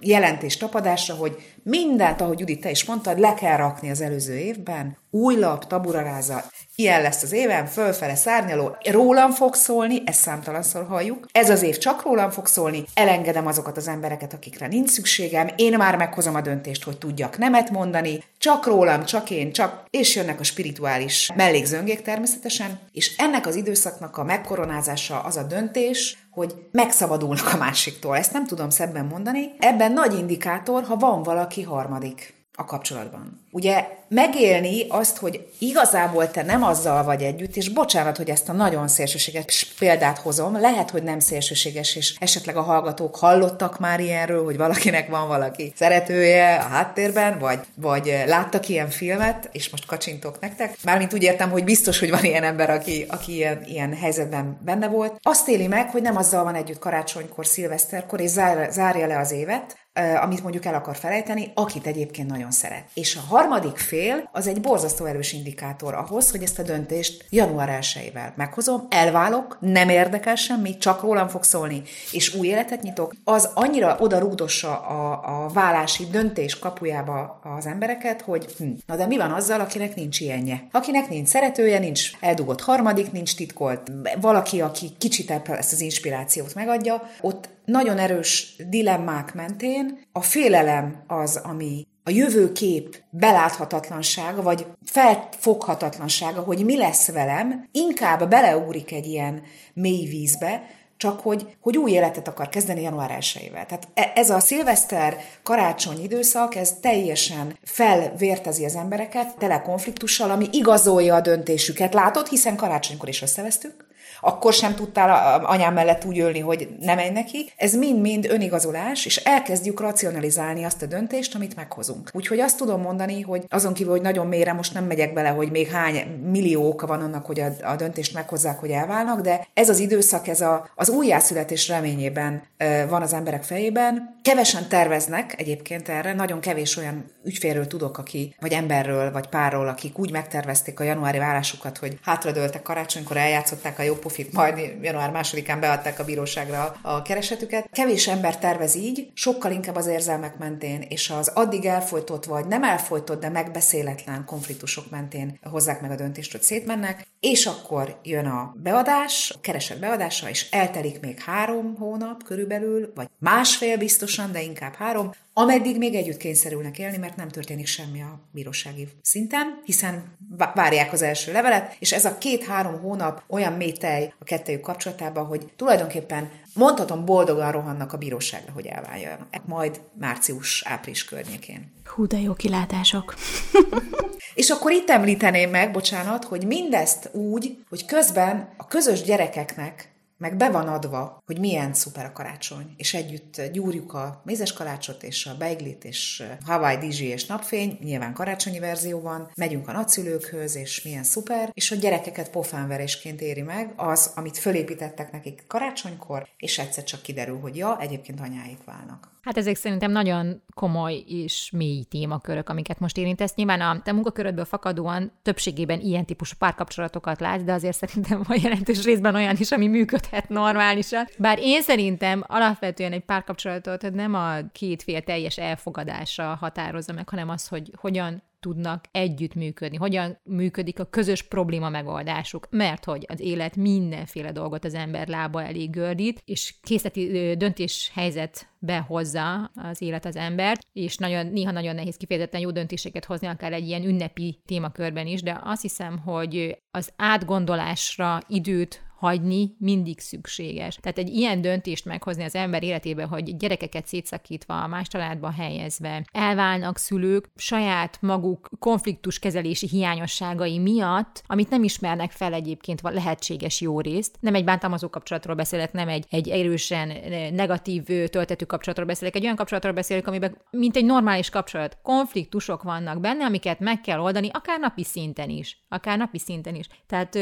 jelentés tapadásra, hogy mindent, ahogy Judit, te is mondtad, le kell rakni az előző évben, új lap, taburaráza, ilyen lesz az évem, fölfele szárnyaló, rólam fog szólni, ezt számtalanszor halljuk, ez az év csak rólam fog szólni, elengedem azokat az embereket, akikre nincs szükségem, én már meghozom a döntést, hogy tudjak nemet mondani, csak rólam, csak én, csak, és jönnek a spirituális mellékzöngék természetesen, és ennek az időszaknak a megkoronázása az a döntés, hogy megszabadulnak a másiktól. Ezt nem tudom szebben mondani. Ebben nagy indikátor, ha van valaki harmadik a kapcsolatban. Ugye megélni azt, hogy igazából te nem azzal vagy együtt, és bocsánat, hogy ezt a nagyon szélsőséges példát hozom, lehet, hogy nem szélsőséges, és esetleg a hallgatók hallottak már ilyenről, hogy valakinek van valaki szeretője a háttérben, vagy, vagy láttak ilyen filmet, és most kacsintok nektek. Mármint úgy értem, hogy biztos, hogy van ilyen ember, aki, aki ilyen, ilyen helyzetben benne volt. Azt éli meg, hogy nem azzal van együtt karácsonykor, szilveszterkor, és zár, zárja le az évet, amit mondjuk el akar felejteni, akit egyébként nagyon szeret. És a harmadik fél az egy borzasztó erős indikátor ahhoz, hogy ezt a döntést január 1 meghozom, elválok, nem érdekel semmi, csak rólam fog szólni, és új életet nyitok, az annyira oda rúgdossa a, a vállási döntés kapujába az embereket, hogy hm, na de mi van azzal, akinek nincs ilyenje? Akinek nincs szeretője, nincs eldugott harmadik, nincs titkolt. Valaki, aki kicsit ezt az inspirációt megadja, ott nagyon erős dilemmák mentén a félelem az, ami a jövőkép beláthatatlansága, vagy felfoghatatlansága, hogy mi lesz velem, inkább beleugrik egy ilyen mély vízbe, csak hogy, hogy új életet akar kezdeni január 1 Tehát e, ez a szilveszter karácsony időszak, ez teljesen felvértezi az embereket, tele konfliktussal, ami igazolja a döntésüket. Látod, hiszen karácsonykor is összevesztük, akkor sem tudtál anyám mellett úgy ölni, hogy nem menj neki. Ez mind-mind önigazolás, és elkezdjük racionalizálni azt a döntést, amit meghozunk. Úgyhogy azt tudom mondani, hogy azon kívül, hogy nagyon mélyre most nem megyek bele, hogy még hány millió oka van annak, hogy a, a döntést meghozzák, hogy elválnak, de ez az időszak, ez a, az újjászületés reményében e, van az emberek fejében. Kevesen terveznek egyébként erre, nagyon kevés olyan ügyfélről tudok, aki, vagy emberről, vagy párról, akik úgy megtervezték a januári vállásukat, hogy hátradőltek karácsonykor, eljátszották a jó pofit, majd január másodikán beadták a bíróságra a keresetüket. Kevés ember tervez így, sokkal inkább az érzelmek mentén, és az addig elfolytott vagy nem elfolytott, de megbeszéletlen konfliktusok mentén hozzák meg a döntést, hogy szétmennek, és akkor jön a beadás, a kereset beadása, és eltelik még három hónap körülbelül, vagy másfél biztosan, de inkább három, ameddig még együtt kényszerülnek élni, mert nem történik semmi a bírósági szinten, hiszen várják az első levelet, és ez a két-három hónap olyan mély tej a kettejük kapcsolatában, hogy tulajdonképpen mondhatom boldogan rohannak a bíróságra, hogy elváljanak. Majd március-április környékén. Hú, de jó kilátások. És akkor itt említeném meg, bocsánat, hogy mindezt úgy, hogy közben a közös gyerekeknek meg be van adva, hogy milyen szuper a karácsony, és együtt gyúrjuk a mézes kalácsot, és a beiglit, és Hawaii Dizsi és napfény, nyilván karácsonyi verzióban, megyünk a nagyszülőkhöz, és milyen szuper, és a gyerekeket pofánverésként éri meg az, amit fölépítettek nekik karácsonykor, és egyszer csak kiderül, hogy ja, egyébként anyáik válnak. Hát ezek szerintem nagyon komoly és mély témakörök, amiket most érintesz. Nyilván a te munkakörödből fakadóan többségében ilyen típusú párkapcsolatokat látsz, de azért szerintem van jelentős részben olyan is, ami működhet normálisan. Bár én szerintem alapvetően egy párkapcsolatot nem a két fél teljes elfogadása határozza meg, hanem az, hogy hogyan tudnak együttműködni, hogyan működik a közös probléma megoldásuk, mert hogy az élet mindenféle dolgot az ember lába elég gördít, és készleti döntéshelyzet behozza az élet az embert, és nagyon, néha nagyon nehéz kifejezetten jó döntéseket hozni, akár egy ilyen ünnepi témakörben is, de azt hiszem, hogy az átgondolásra időt hagyni mindig szükséges. Tehát egy ilyen döntést meghozni az ember életébe, hogy gyerekeket szétszakítva, más családba helyezve, elválnak szülők saját maguk konfliktus kezelési hiányosságai miatt, amit nem ismernek fel egyébként lehetséges jó részt. Nem egy bántalmazó kapcsolatról beszélek, nem egy, egy erősen negatív töltető kapcsolatról beszélek, egy olyan kapcsolatról beszélek, amiben mint egy normális kapcsolat, konfliktusok vannak benne, amiket meg kell oldani, akár napi szinten is. Akár napi szinten is. Tehát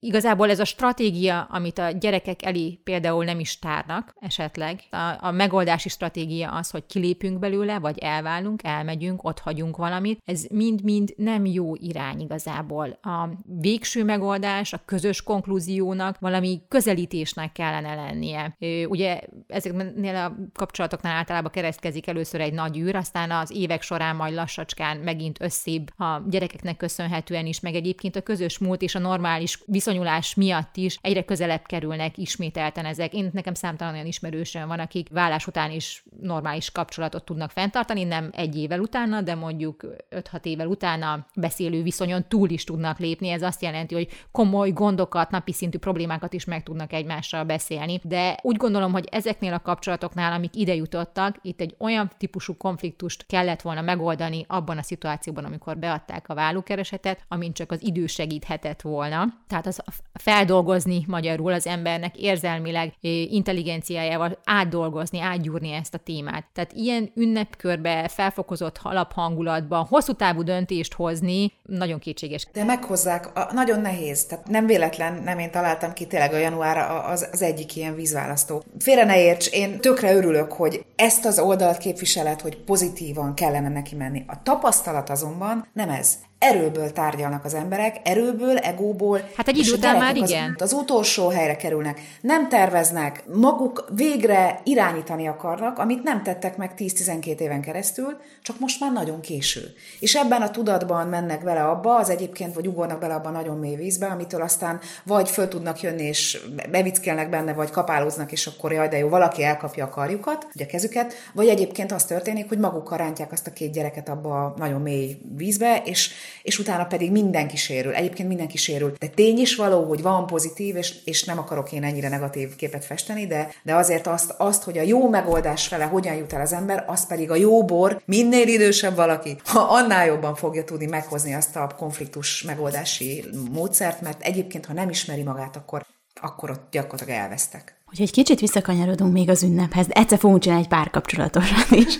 Igazából ez a stratégia, amit a gyerekek elé például nem is tárnak esetleg, a, a megoldási stratégia az, hogy kilépünk belőle, vagy elválunk, elmegyünk, ott hagyunk valamit, ez mind-mind nem jó irány igazából. A végső megoldás, a közös konklúziónak valami közelítésnek kellene lennie. Ugye ezeknél a kapcsolatoknál általában keresztkezik először egy nagy űr, aztán az évek során majd lassacskán megint összébb a gyerekeknek köszönhetően is, meg egyébként a közös múlt és a normális viszony viszonyulás miatt is egyre közelebb kerülnek ismételten ezek. Én nekem számtalan olyan ismerősöm van, akik vállás után is normális kapcsolatot tudnak fenntartani, nem egy évvel utána, de mondjuk 5-6 évvel utána beszélő viszonyon túl is tudnak lépni. Ez azt jelenti, hogy komoly gondokat, napi szintű problémákat is meg tudnak egymással beszélni. De úgy gondolom, hogy ezeknél a kapcsolatoknál, amik ide jutottak, itt egy olyan típusú konfliktust kellett volna megoldani abban a szituációban, amikor beadták a vállókeresetet, amint csak az idő segíthetett volna. Tehát az feldolgozni magyarul az embernek érzelmileg, intelligenciájával átdolgozni, átgyúrni ezt a témát. Tehát ilyen ünnepkörbe, felfokozott alaphangulatban hosszú távú döntést hozni nagyon kétséges. De meghozzák, a, nagyon nehéz. Tehát nem véletlen, nem én találtam ki tényleg a január az, az egyik ilyen vízválasztó. Félre ne érts, én tökre örülök, hogy ezt az oldalt képviselet, hogy pozitívan kellene neki menni. A tapasztalat azonban nem ez erőből tárgyalnak az emberek, erőből, egóból. Hát egy idő után már igen. Az, az utolsó helyre kerülnek. Nem terveznek, maguk végre irányítani akarnak, amit nem tettek meg 10-12 éven keresztül, csak most már nagyon késő. És ebben a tudatban mennek bele abba, az egyébként, vagy ugornak bele abba a nagyon mély vízbe, amitől aztán vagy föl tudnak jönni, és bevickelnek benne, vagy kapálóznak, és akkor jaj, de jó, valaki elkapja a karjukat, ugye a kezüket, vagy egyébként az történik, hogy maguk rántják azt a két gyereket abba a nagyon mély vízbe, és és utána pedig mindenki sérül. Egyébként mindenki sérül. De tény is való, hogy van pozitív, és, és nem akarok én ennyire negatív képet festeni, de, de azért azt, azt, hogy a jó megoldás fele hogyan jut el az ember, az pedig a jó bor, minél idősebb valaki, ha annál jobban fogja tudni meghozni azt a konfliktus megoldási módszert, mert egyébként, ha nem ismeri magát, akkor, akkor ott gyakorlatilag elvesztek. Hogy egy kicsit visszakanyarodunk még az ünnephez, egyszer fogunk csinálni egy párkapcsolatosan is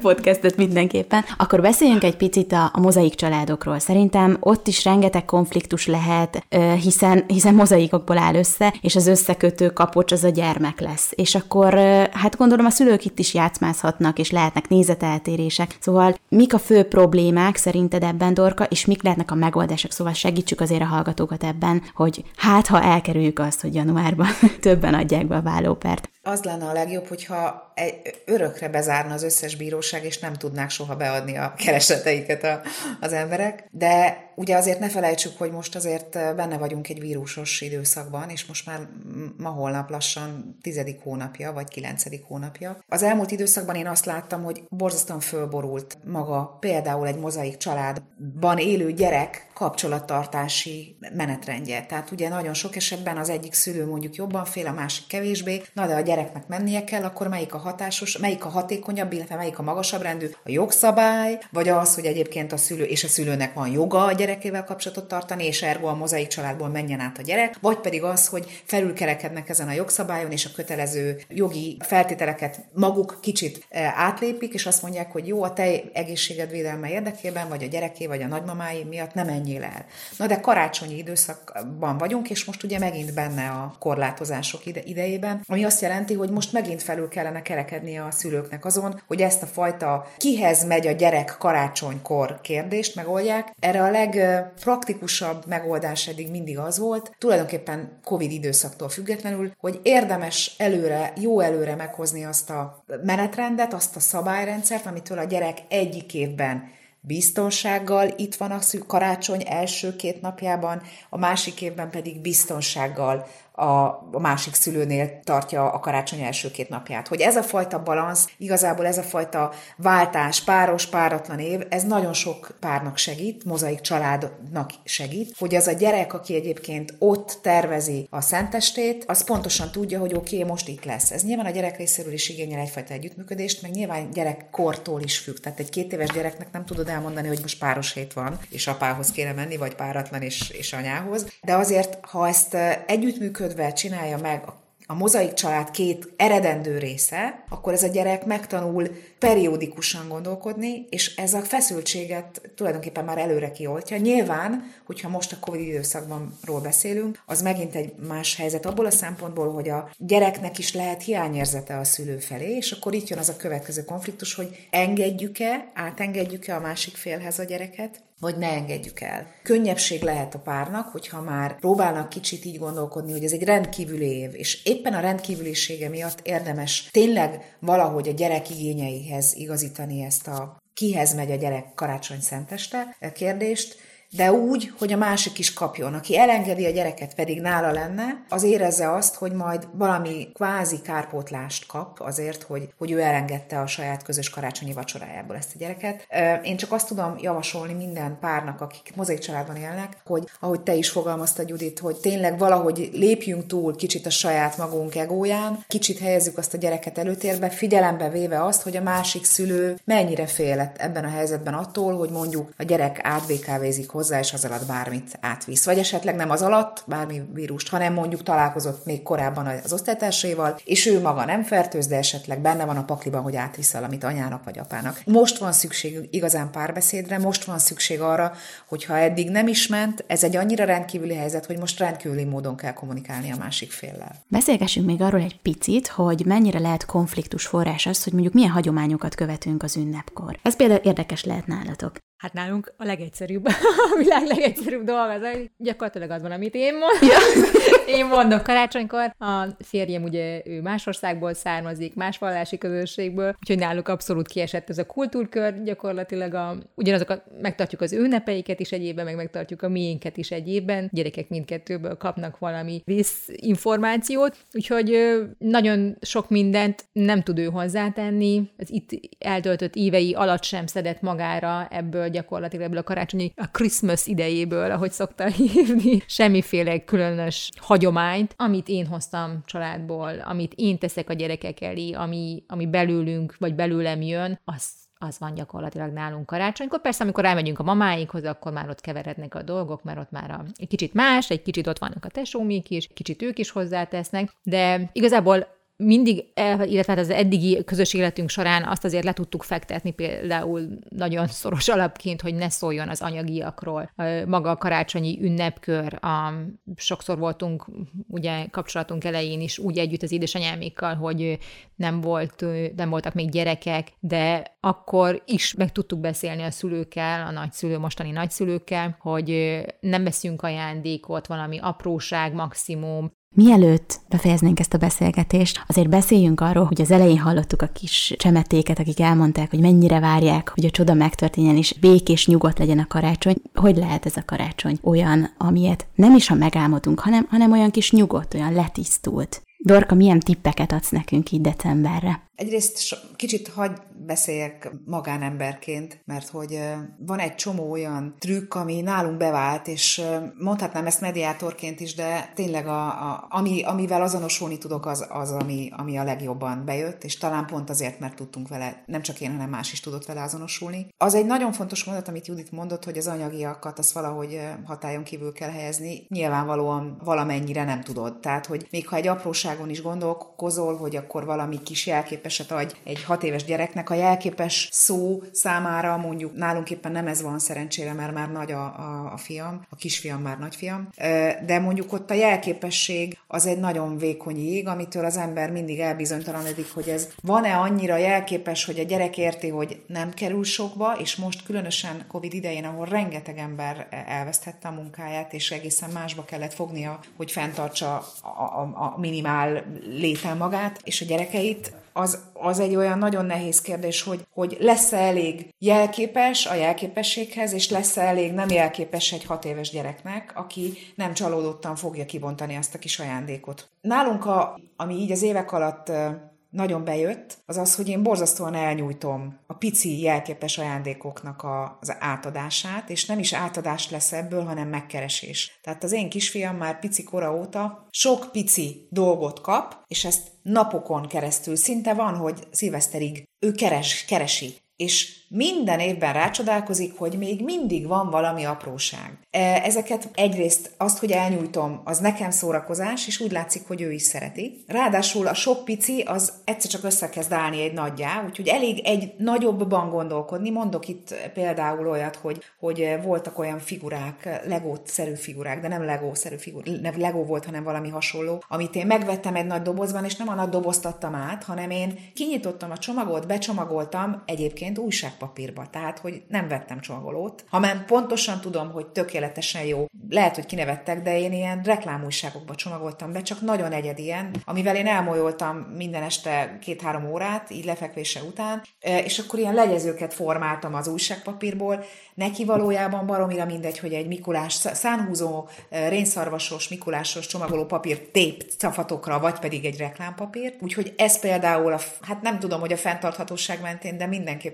podcastet mindenképpen, akkor beszéljünk egy picit a, a mozaik családokról. Szerintem ott is rengeteg konfliktus lehet, hiszen, hiszen mozaikokból áll össze, és az összekötő kapocs az a gyermek lesz. És akkor hát gondolom a szülők itt is játszmázhatnak, és lehetnek nézeteltérések. Szóval mik a fő problémák szerinted ebben, Dorka, és mik lehetnek a megoldások? Szóval segítsük azért a hallgatókat ebben, hogy hát ha elkerüljük azt, hogy januárban többen adják be a vállópert. Az lenne a legjobb, hogyha egy, örökre bezárna az összes bíróság, és nem tudnák soha beadni a kereseteiket a, az emberek. De ugye azért ne felejtsük, hogy most azért benne vagyunk egy vírusos időszakban, és most már ma holnap lassan tizedik hónapja, vagy kilencedik hónapja. Az elmúlt időszakban én azt láttam, hogy borzasztóan fölborult maga például egy mozaik családban élő gyerek kapcsolattartási menetrendje. Tehát ugye nagyon sok esetben az egyik szülő mondjuk jobban fél, a másik kevésbé, na de a gyereknek mennie kell, akkor melyik a hatásos, melyik a hatékonyabb, illetve melyik a magasabb rendű, a jogszabály, vagy az, hogy egyébként a szülő és a szülőnek van joga a gyerekével kapcsolatot tartani, és ergo a mozaik családból menjen át a gyerek, vagy pedig az, hogy felülkerekednek ezen a jogszabályon, és a kötelező jogi feltételeket maguk kicsit eh, átlépik, és azt mondják, hogy jó, a te egészséged védelme érdekében, vagy a gyereké, vagy a nagymamái miatt nem menjél el. Na de karácsonyi időszakban vagyunk, és most ugye megint benne a korlátozások ide, idejében, ami azt jelenti, hogy most megint felül kellene kerekednie a szülőknek azon, hogy ezt a fajta kihez megy a gyerek karácsonykor kérdést megoldják. Erre a legpraktikusabb megoldás eddig mindig az volt, tulajdonképpen COVID időszaktól függetlenül, hogy érdemes előre, jó előre meghozni azt a menetrendet, azt a szabályrendszert, amitől a gyerek egyik évben biztonsággal itt van a karácsony első két napjában, a másik évben pedig biztonsággal a, másik szülőnél tartja a karácsony első két napját. Hogy ez a fajta balansz, igazából ez a fajta váltás, páros, páratlan év, ez nagyon sok párnak segít, mozaik családnak segít, hogy az a gyerek, aki egyébként ott tervezi a szentestét, az pontosan tudja, hogy oké, okay, most itt lesz. Ez nyilván a gyerek részéről is igényel egyfajta együttműködést, meg nyilván gyerekkortól is függ. Tehát egy két éves gyereknek nem tudod elmondani, hogy most páros hét van, és apához kéne menni, vagy páratlan és, és anyához. De azért, ha ezt együttműköd működve csinálja meg a mozaik család két eredendő része, akkor ez a gyerek megtanul periódikusan gondolkodni, és ez a feszültséget tulajdonképpen már előre kioltja. Nyilván, hogyha most a Covid időszakban ról beszélünk, az megint egy más helyzet abból a szempontból, hogy a gyereknek is lehet hiányérzete a szülő felé, és akkor itt jön az a következő konfliktus, hogy engedjük-e, átengedjük-e a másik félhez a gyereket, vagy ne engedjük el. Könnyebbség lehet a párnak, hogyha már próbálnak kicsit így gondolkodni, hogy ez egy rendkívüli év, és éppen a rendkívülisége miatt érdemes tényleg valahogy a gyerek igényeihez igazítani ezt a kihez megy a gyerek karácsony szenteste kérdést, de úgy, hogy a másik is kapjon. Aki elengedi a gyereket, pedig nála lenne, az érezze azt, hogy majd valami kvázi kárpótlást kap azért, hogy, hogy ő elengedte a saját közös karácsonyi vacsorájából ezt a gyereket. Én csak azt tudom javasolni minden párnak, akik mozaik családban élnek, hogy ahogy te is fogalmaztad, Judit, hogy tényleg valahogy lépjünk túl kicsit a saját magunk egóján, kicsit helyezzük azt a gyereket előtérbe, figyelembe véve azt, hogy a másik szülő mennyire félett ebben a helyzetben attól, hogy mondjuk a gyerek átvékávézik hozzá, és az alatt bármit átvisz. Vagy esetleg nem az alatt, bármi vírust, hanem mondjuk találkozott még korábban az osztálytársaival, és ő maga nem fertőz, de esetleg benne van a pakliban, hogy átvisz valamit anyának vagy apának. Most van szükség igazán párbeszédre, most van szükség arra, hogy ha eddig nem is ment, ez egy annyira rendkívüli helyzet, hogy most rendkívüli módon kell kommunikálni a másik féllel. Beszélgessünk még arról egy picit, hogy mennyire lehet konfliktus forrás az, hogy mondjuk milyen hagyományokat követünk az ünnepkor. Ez például érdekes lehet nálatok. Hát nálunk a legegyszerűbb, a világ legegyszerűbb dolga az, hogy gyakorlatilag az van, amit én mondom. Ja. én mondok karácsonykor. A férjem ugye ő más országból származik, más vallási közösségből, úgyhogy náluk abszolút kiesett ez a kultúrkör, gyakorlatilag a, ugyanazokat megtartjuk az ünnepeiket is egyébben, meg megtartjuk a miénket is egyébben. Gyerekek mindkettőből kapnak valami információt, úgyhogy nagyon sok mindent nem tud ő hozzátenni. Az itt eltöltött évei alatt sem szedett magára ebből gyakorlatilag ebből a karácsonyi, a Christmas idejéből, ahogy szokta hívni, semmiféle különös hagyományt, amit én hoztam családból, amit én teszek a gyerekek elé, ami, ami belőlünk, vagy belőlem jön, az az van gyakorlatilag nálunk karácsonykor. Persze, amikor elmegyünk a mamáikhoz, akkor már ott keverednek a dolgok, mert ott már a, egy kicsit más, egy kicsit ott vannak a tesómik is, kicsit ők is hozzátesznek, de igazából mindig, illetve hát az eddigi közös életünk során azt azért le tudtuk fektetni például nagyon szoros alapként, hogy ne szóljon az anyagiakról. Maga a karácsonyi ünnepkör, a, sokszor voltunk ugye kapcsolatunk elején is úgy együtt az édesanyámékkal, hogy nem, volt, nem voltak még gyerekek, de akkor is meg tudtuk beszélni a szülőkkel, a nagyszülő, mostani nagyszülőkkel, hogy nem veszünk ajándékot, valami apróság maximum, Mielőtt befejeznénk ezt a beszélgetést, azért beszéljünk arról, hogy az elején hallottuk a kis csemetéket, akik elmondták, hogy mennyire várják, hogy a csoda megtörténjen, és békés, nyugodt legyen a karácsony. Hogy lehet ez a karácsony olyan, amilyet nem is ha megálmodunk, hanem, hanem olyan kis nyugodt, olyan letisztult. Dorka, milyen tippeket adsz nekünk így decemberre? Egyrészt kicsit hagy beszéljek magánemberként, mert hogy van egy csomó olyan trükk, ami nálunk bevált, és mondhatnám ezt mediátorként is, de tényleg a, a, ami, amivel azonosulni tudok, az, az ami, ami a legjobban bejött, és talán pont azért, mert tudtunk vele, nem csak én, hanem más is tudott vele azonosulni. Az egy nagyon fontos mondat, amit Judit mondott, hogy az anyagiakat az valahogy hatályon kívül kell helyezni. Nyilvánvalóan valamennyire nem tudod. Tehát, hogy még ha egy apróságon is gondolkozol, hogy akkor valami kis jelképes jelképeset adj egy hat éves gyereknek, a jelképes szó számára mondjuk nálunk éppen nem ez van szerencsére, mert már nagy a, a, a fiam, a kisfiam már nagyfiam, de mondjuk ott a jelképesség az egy nagyon vékony jég, amitől az ember mindig elbizonytalanodik, hogy ez van-e annyira jelképes, hogy a gyerek érti, hogy nem kerül sokba, és most különösen Covid idején, ahol rengeteg ember elvesztette a munkáját, és egészen másba kellett fognia, hogy fenntartsa a, a, a minimál létel magát, és a gyerekeit, az, az egy olyan nagyon nehéz kérdés, hogy, hogy lesz-e elég jelképes a jelképességhez, és lesz-e elég nem jelképes egy hat éves gyereknek, aki nem csalódottan fogja kibontani azt a kis ajándékot. Nálunk, a, ami így az évek alatt nagyon bejött, az az, hogy én borzasztóan elnyújtom a pici jelképes ajándékoknak a, az átadását, és nem is átadás lesz ebből, hanem megkeresés. Tehát az én kisfiam már pici kora óta sok pici dolgot kap, és ezt napokon keresztül. Szinte van, hogy szilveszterig ő keres, keresi és minden évben rácsodálkozik, hogy még mindig van valami apróság. E, ezeket egyrészt azt, hogy elnyújtom, az nekem szórakozás, és úgy látszik, hogy ő is szereti. Ráadásul a sok pici az egyszer csak összekezd állni egy nagyjá, úgyhogy elég egy nagyobbban gondolkodni. Mondok itt például olyat, hogy, hogy voltak olyan figurák, Lego-szerű figurák, de nem Lego-szerű figurák, nem Lego volt, hanem valami hasonló, amit én megvettem egy nagy dobozban, és nem a nagy dobozt adtam át, hanem én kinyitottam a csomagot, becsomagoltam egyébként újság papírba, tehát hogy nem vettem csomagolót. Ha már pontosan tudom, hogy tökéletesen jó, lehet, hogy kinevettek, de én ilyen reklámújságokba csomagoltam be, csak nagyon egyedien, amivel én elmolyoltam minden este két-három órát, így lefekvése után, e, és akkor ilyen legyezőket formáltam az újságpapírból. Neki valójában baromira mindegy, hogy egy Mikulás, szánhúzó, e, rénszarvasos, Mikulásos csomagoló papír tép cafatokra, vagy pedig egy reklámpapír. Úgyhogy ez például, a, hát nem tudom, hogy a fenntarthatóság mentén, de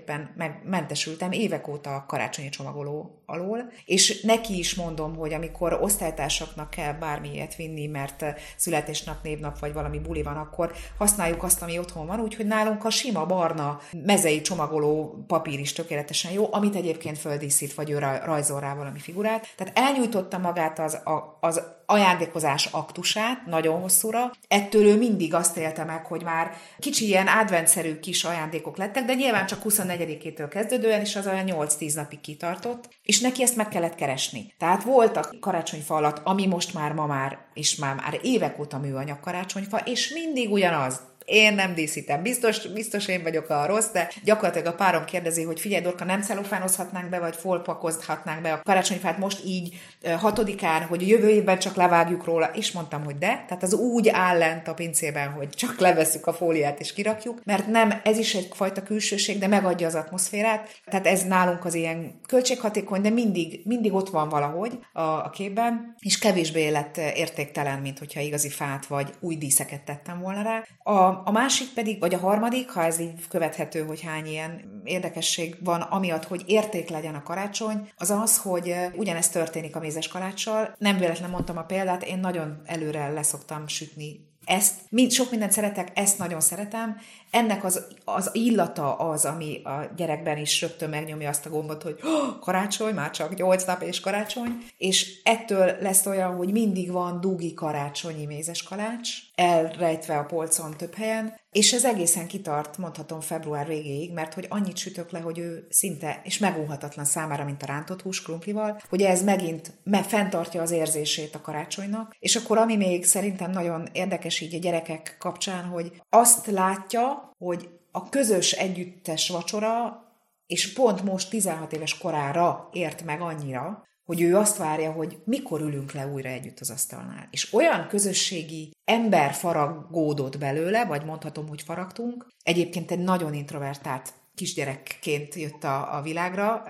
mindenképpen meg évek óta a karácsonyi csomagoló alól, és neki is mondom, hogy amikor osztálytársaknak kell bármilyet vinni, mert születésnap, névnap vagy valami buli van, akkor használjuk azt, ami otthon van, úgyhogy nálunk a sima barna mezei csomagoló papír is tökéletesen jó, amit egyébként földíszít, vagy ő rajzol rá valami figurát. Tehát elnyújtotta magát az, az ajándékozás aktusát nagyon hosszúra. Ettől ő mindig azt élte meg, hogy már kicsi ilyen adventszerű kis ajándékok lettek, de nyilván csak 24-től kezdődően, és az olyan 8-10 napig kitartott, és neki ezt meg kellett keresni. Tehát volt a karácsonyfa alatt, ami most már ma már, és már, már évek óta műanyag karácsonyfa, és mindig ugyanaz én nem díszítem. Biztos, biztos én vagyok a rossz, de gyakorlatilag a párom kérdezi, hogy figyelj, Dorka, nem celofánozhatnánk be, vagy folpakozhatnánk be a karácsonyfát most így hatodikán, hogy jövő évben csak levágjuk róla, és mondtam, hogy de. Tehát az úgy áll lent a pincében, hogy csak leveszük a fóliát és kirakjuk, mert nem, ez is egyfajta külsőség, de megadja az atmoszférát. Tehát ez nálunk az ilyen költséghatékony, de mindig, mindig ott van valahogy a, a képben, és kevésbé lett értéktelen, mint hogyha igazi fát vagy új díszeket tettem volna rá. A, a másik pedig, vagy a harmadik, ha ez így követhető, hogy hány ilyen érdekesség van, amiatt, hogy érték legyen a karácsony, az az, hogy ugyanezt történik a mézes kaláccsal. Nem véletlen mondtam a példát, én nagyon előre leszoktam sütni ezt, mind, sok mindent szeretek, ezt nagyon szeretem. Ennek az, az illata az, ami a gyerekben is rögtön megnyomja azt a gombot, hogy oh, karácsony, már csak 8 nap és karácsony, és ettől lesz olyan, hogy mindig van dugi karácsonyi mézes kalács, elrejtve a polcon több helyen, és ez egészen kitart, mondhatom február végéig, mert hogy annyit sütök le, hogy ő szinte, és megúhatatlan számára, mint a rántott hús krumplival, hogy ez megint me fenntartja az érzését a karácsonynak. És akkor ami még szerintem nagyon érdekes így a gyerekek kapcsán, hogy azt látja, hogy a közös együttes vacsora és pont most 16 éves korára ért meg annyira, hogy ő azt várja, hogy mikor ülünk le újra együtt az asztalnál. És olyan közösségi ember faragódott belőle, vagy mondhatom, hogy faragtunk. Egyébként egy nagyon introvertált kisgyerekként jött a, a világra,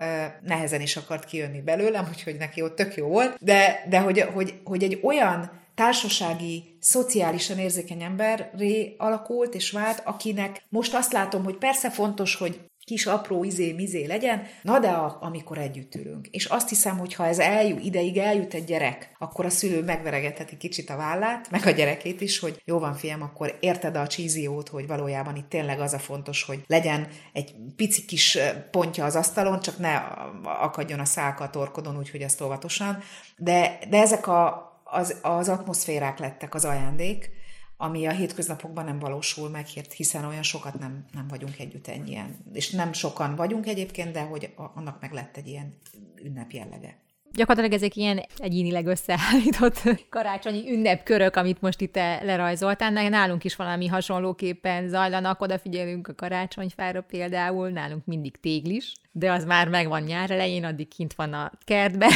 nehezen is akart kijönni belőlem, úgyhogy neki ott tök jó volt, de, de hogy, hogy, hogy egy olyan társasági, szociálisan érzékeny emberré alakult és vált, akinek most azt látom, hogy persze fontos, hogy kis apró izé-mizé legyen, na de a, amikor együtt ülünk. És azt hiszem, hogy ha ez eljut, ideig eljut egy gyerek, akkor a szülő megveregetheti kicsit a vállát, meg a gyerekét is, hogy jó van fiam, akkor érted a csíziót, hogy valójában itt tényleg az a fontos, hogy legyen egy pici kis pontja az asztalon, csak ne akadjon a szálka a torkodon, úgyhogy ezt óvatosan. De, de ezek a, az, az atmoszférák lettek az ajándék, ami a hétköznapokban nem valósul meg, hiszen olyan sokat nem, nem vagyunk együtt ennyien. És nem sokan vagyunk egyébként, de hogy annak meg lett egy ilyen ünnep jellege. Gyakorlatilag ezek ilyen egyénileg összeállított karácsonyi ünnepkörök, amit most itt lerajzoltál. Nálunk is valami hasonlóképpen zajlanak, odafigyelünk a karácsonyfára például, nálunk mindig téglis, de az már megvan nyár elején, addig kint van a kertbe.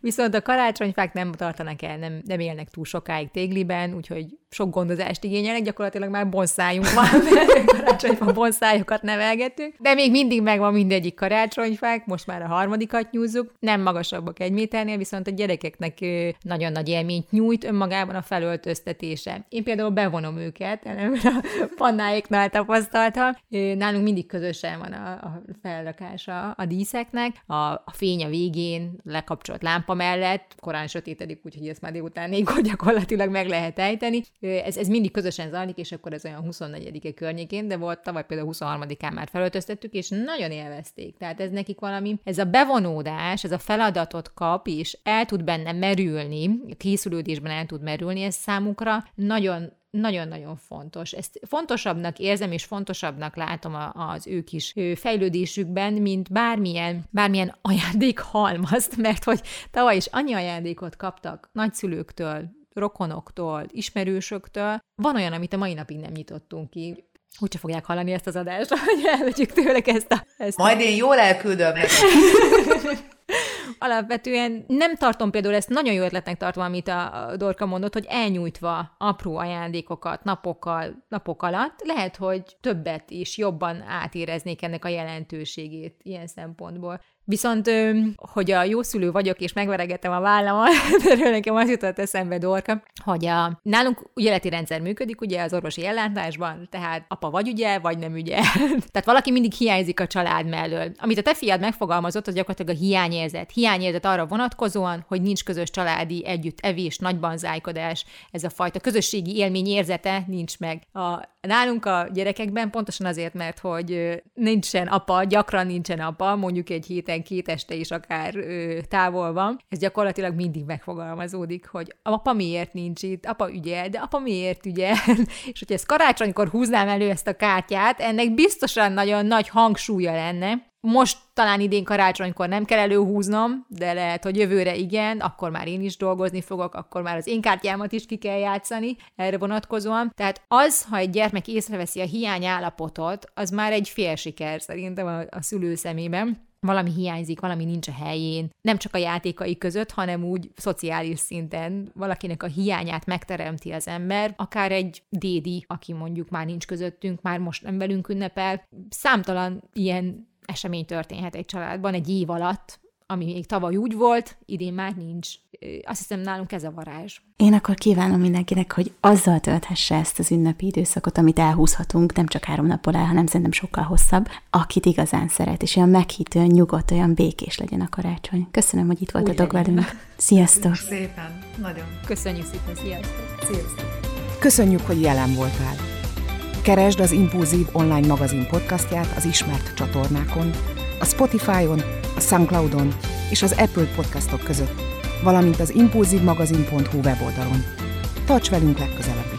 Viszont a karácsonyfák nem tartanak el, nem, nem élnek túl sokáig tégliben, úgyhogy sok gondozást igényelnek, gyakorlatilag már bonszájunk van, karácsonyfa bonszájokat nevelgetünk, de még mindig megvan mindegyik karácsonyfák, most már a harmadikat nyúzzuk, nem magasabbak egy méternél, viszont a gyerekeknek nagyon nagy élményt nyújt önmagában a felöltöztetése. Én például bevonom őket, a pannáiknál tapasztaltam, nálunk mindig közösen van a, a felrakás a, a díszeknek, a, a fény a végén, lekapcsolt lámpa mellett, korán sötétedik, úgyhogy ezt már délután négykor gyakorlatilag meg lehet ejteni. Ez, ez mindig közösen zajlik, és akkor ez olyan 24-e környékén, de volt tavaly például 23-án már felöltöztettük, és nagyon élvezték. Tehát ez nekik valami, ez a bevonódás, ez a feladatot kap, és el tud benne merülni, a készülődésben el tud merülni, ez számukra nagyon nagyon-nagyon fontos. Ezt fontosabbnak érzem, és fontosabbnak látom az ő kis fejlődésükben, mint bármilyen, bármilyen ajándékhalmazt, mert hogy tavaly is annyi ajándékot kaptak nagyszülőktől, rokonoktól, ismerősöktől. Van olyan, amit a mai napig nem nyitottunk ki. Úgyse fogják hallani ezt az adást, hogy elvegyük tőlek ezt a... Ezt Majd a... én jól elküldöm Alapvetően nem tartom például ezt nagyon jó ötletnek tartva, amit a Dorka mondott, hogy elnyújtva apró ajándékokat napokkal, napok alatt, lehet, hogy többet is jobban átéreznék ennek a jelentőségét ilyen szempontból. Viszont, hogy a jó szülő vagyok, és megveregetem a vállamat, erről nekem az jutott eszembe Dorka, hogy a, nálunk ügyeleti rendszer működik ugye az orvosi ellátásban, tehát apa vagy ügyel, vagy nem ügyel. tehát valaki mindig hiányzik a család mellől. Amit a te fiad megfogalmazott, az gyakorlatilag a hiányérzet. Hiányérzet arra vonatkozóan, hogy nincs közös családi együtt evés, nagyban zájkodás, ez a fajta közösségi élmény érzete nincs meg. A, nálunk a gyerekekben pontosan azért, mert hogy nincsen apa, gyakran nincsen apa, mondjuk egy héten két este is akár ö, távol van, ez gyakorlatilag mindig megfogalmazódik, hogy apa miért nincs itt, apa ügyel, de apa miért ügyel, és hogyha ezt karácsonykor húznám elő ezt a kártyát, ennek biztosan nagyon nagy hangsúlya lenne, most talán idén karácsonykor nem kell előhúznom, de lehet, hogy jövőre igen, akkor már én is dolgozni fogok, akkor már az én kártyámat is ki kell játszani erre vonatkozóan. Tehát az, ha egy gyermek észreveszi a hiány állapotot, az már egy fél siker szerintem a, a szülő szemében valami hiányzik, valami nincs a helyén, nem csak a játékai között, hanem úgy szociális szinten valakinek a hiányát megteremti az ember, akár egy dédi, aki mondjuk már nincs közöttünk, már most nem velünk ünnepel. Számtalan ilyen esemény történhet egy családban egy év alatt, ami még tavaly úgy volt, idén már nincs. Azt hiszem, nálunk ez a varázs. Én akkor kívánom mindenkinek, hogy azzal tölthesse ezt az ünnepi időszakot, amit elhúzhatunk, nem csak három napból el, hanem szerintem sokkal hosszabb, akit igazán szeret, és olyan meghitően, nyugodt, olyan békés legyen a karácsony. Köszönöm, hogy itt voltatok velünk. Sziasztok! Szépen, nagyon. Köszönjük szépen, sziasztok! Sziasztok! Köszönjük, hogy jelen voltál. Keresd az Impulzív online magazin podcastját az ismert csatornákon, a Spotify-on, a Soundcloud-on és az Apple podcastok között, valamint az impulzívmagazin.hu weboldalon. Tarts velünk legközelebb!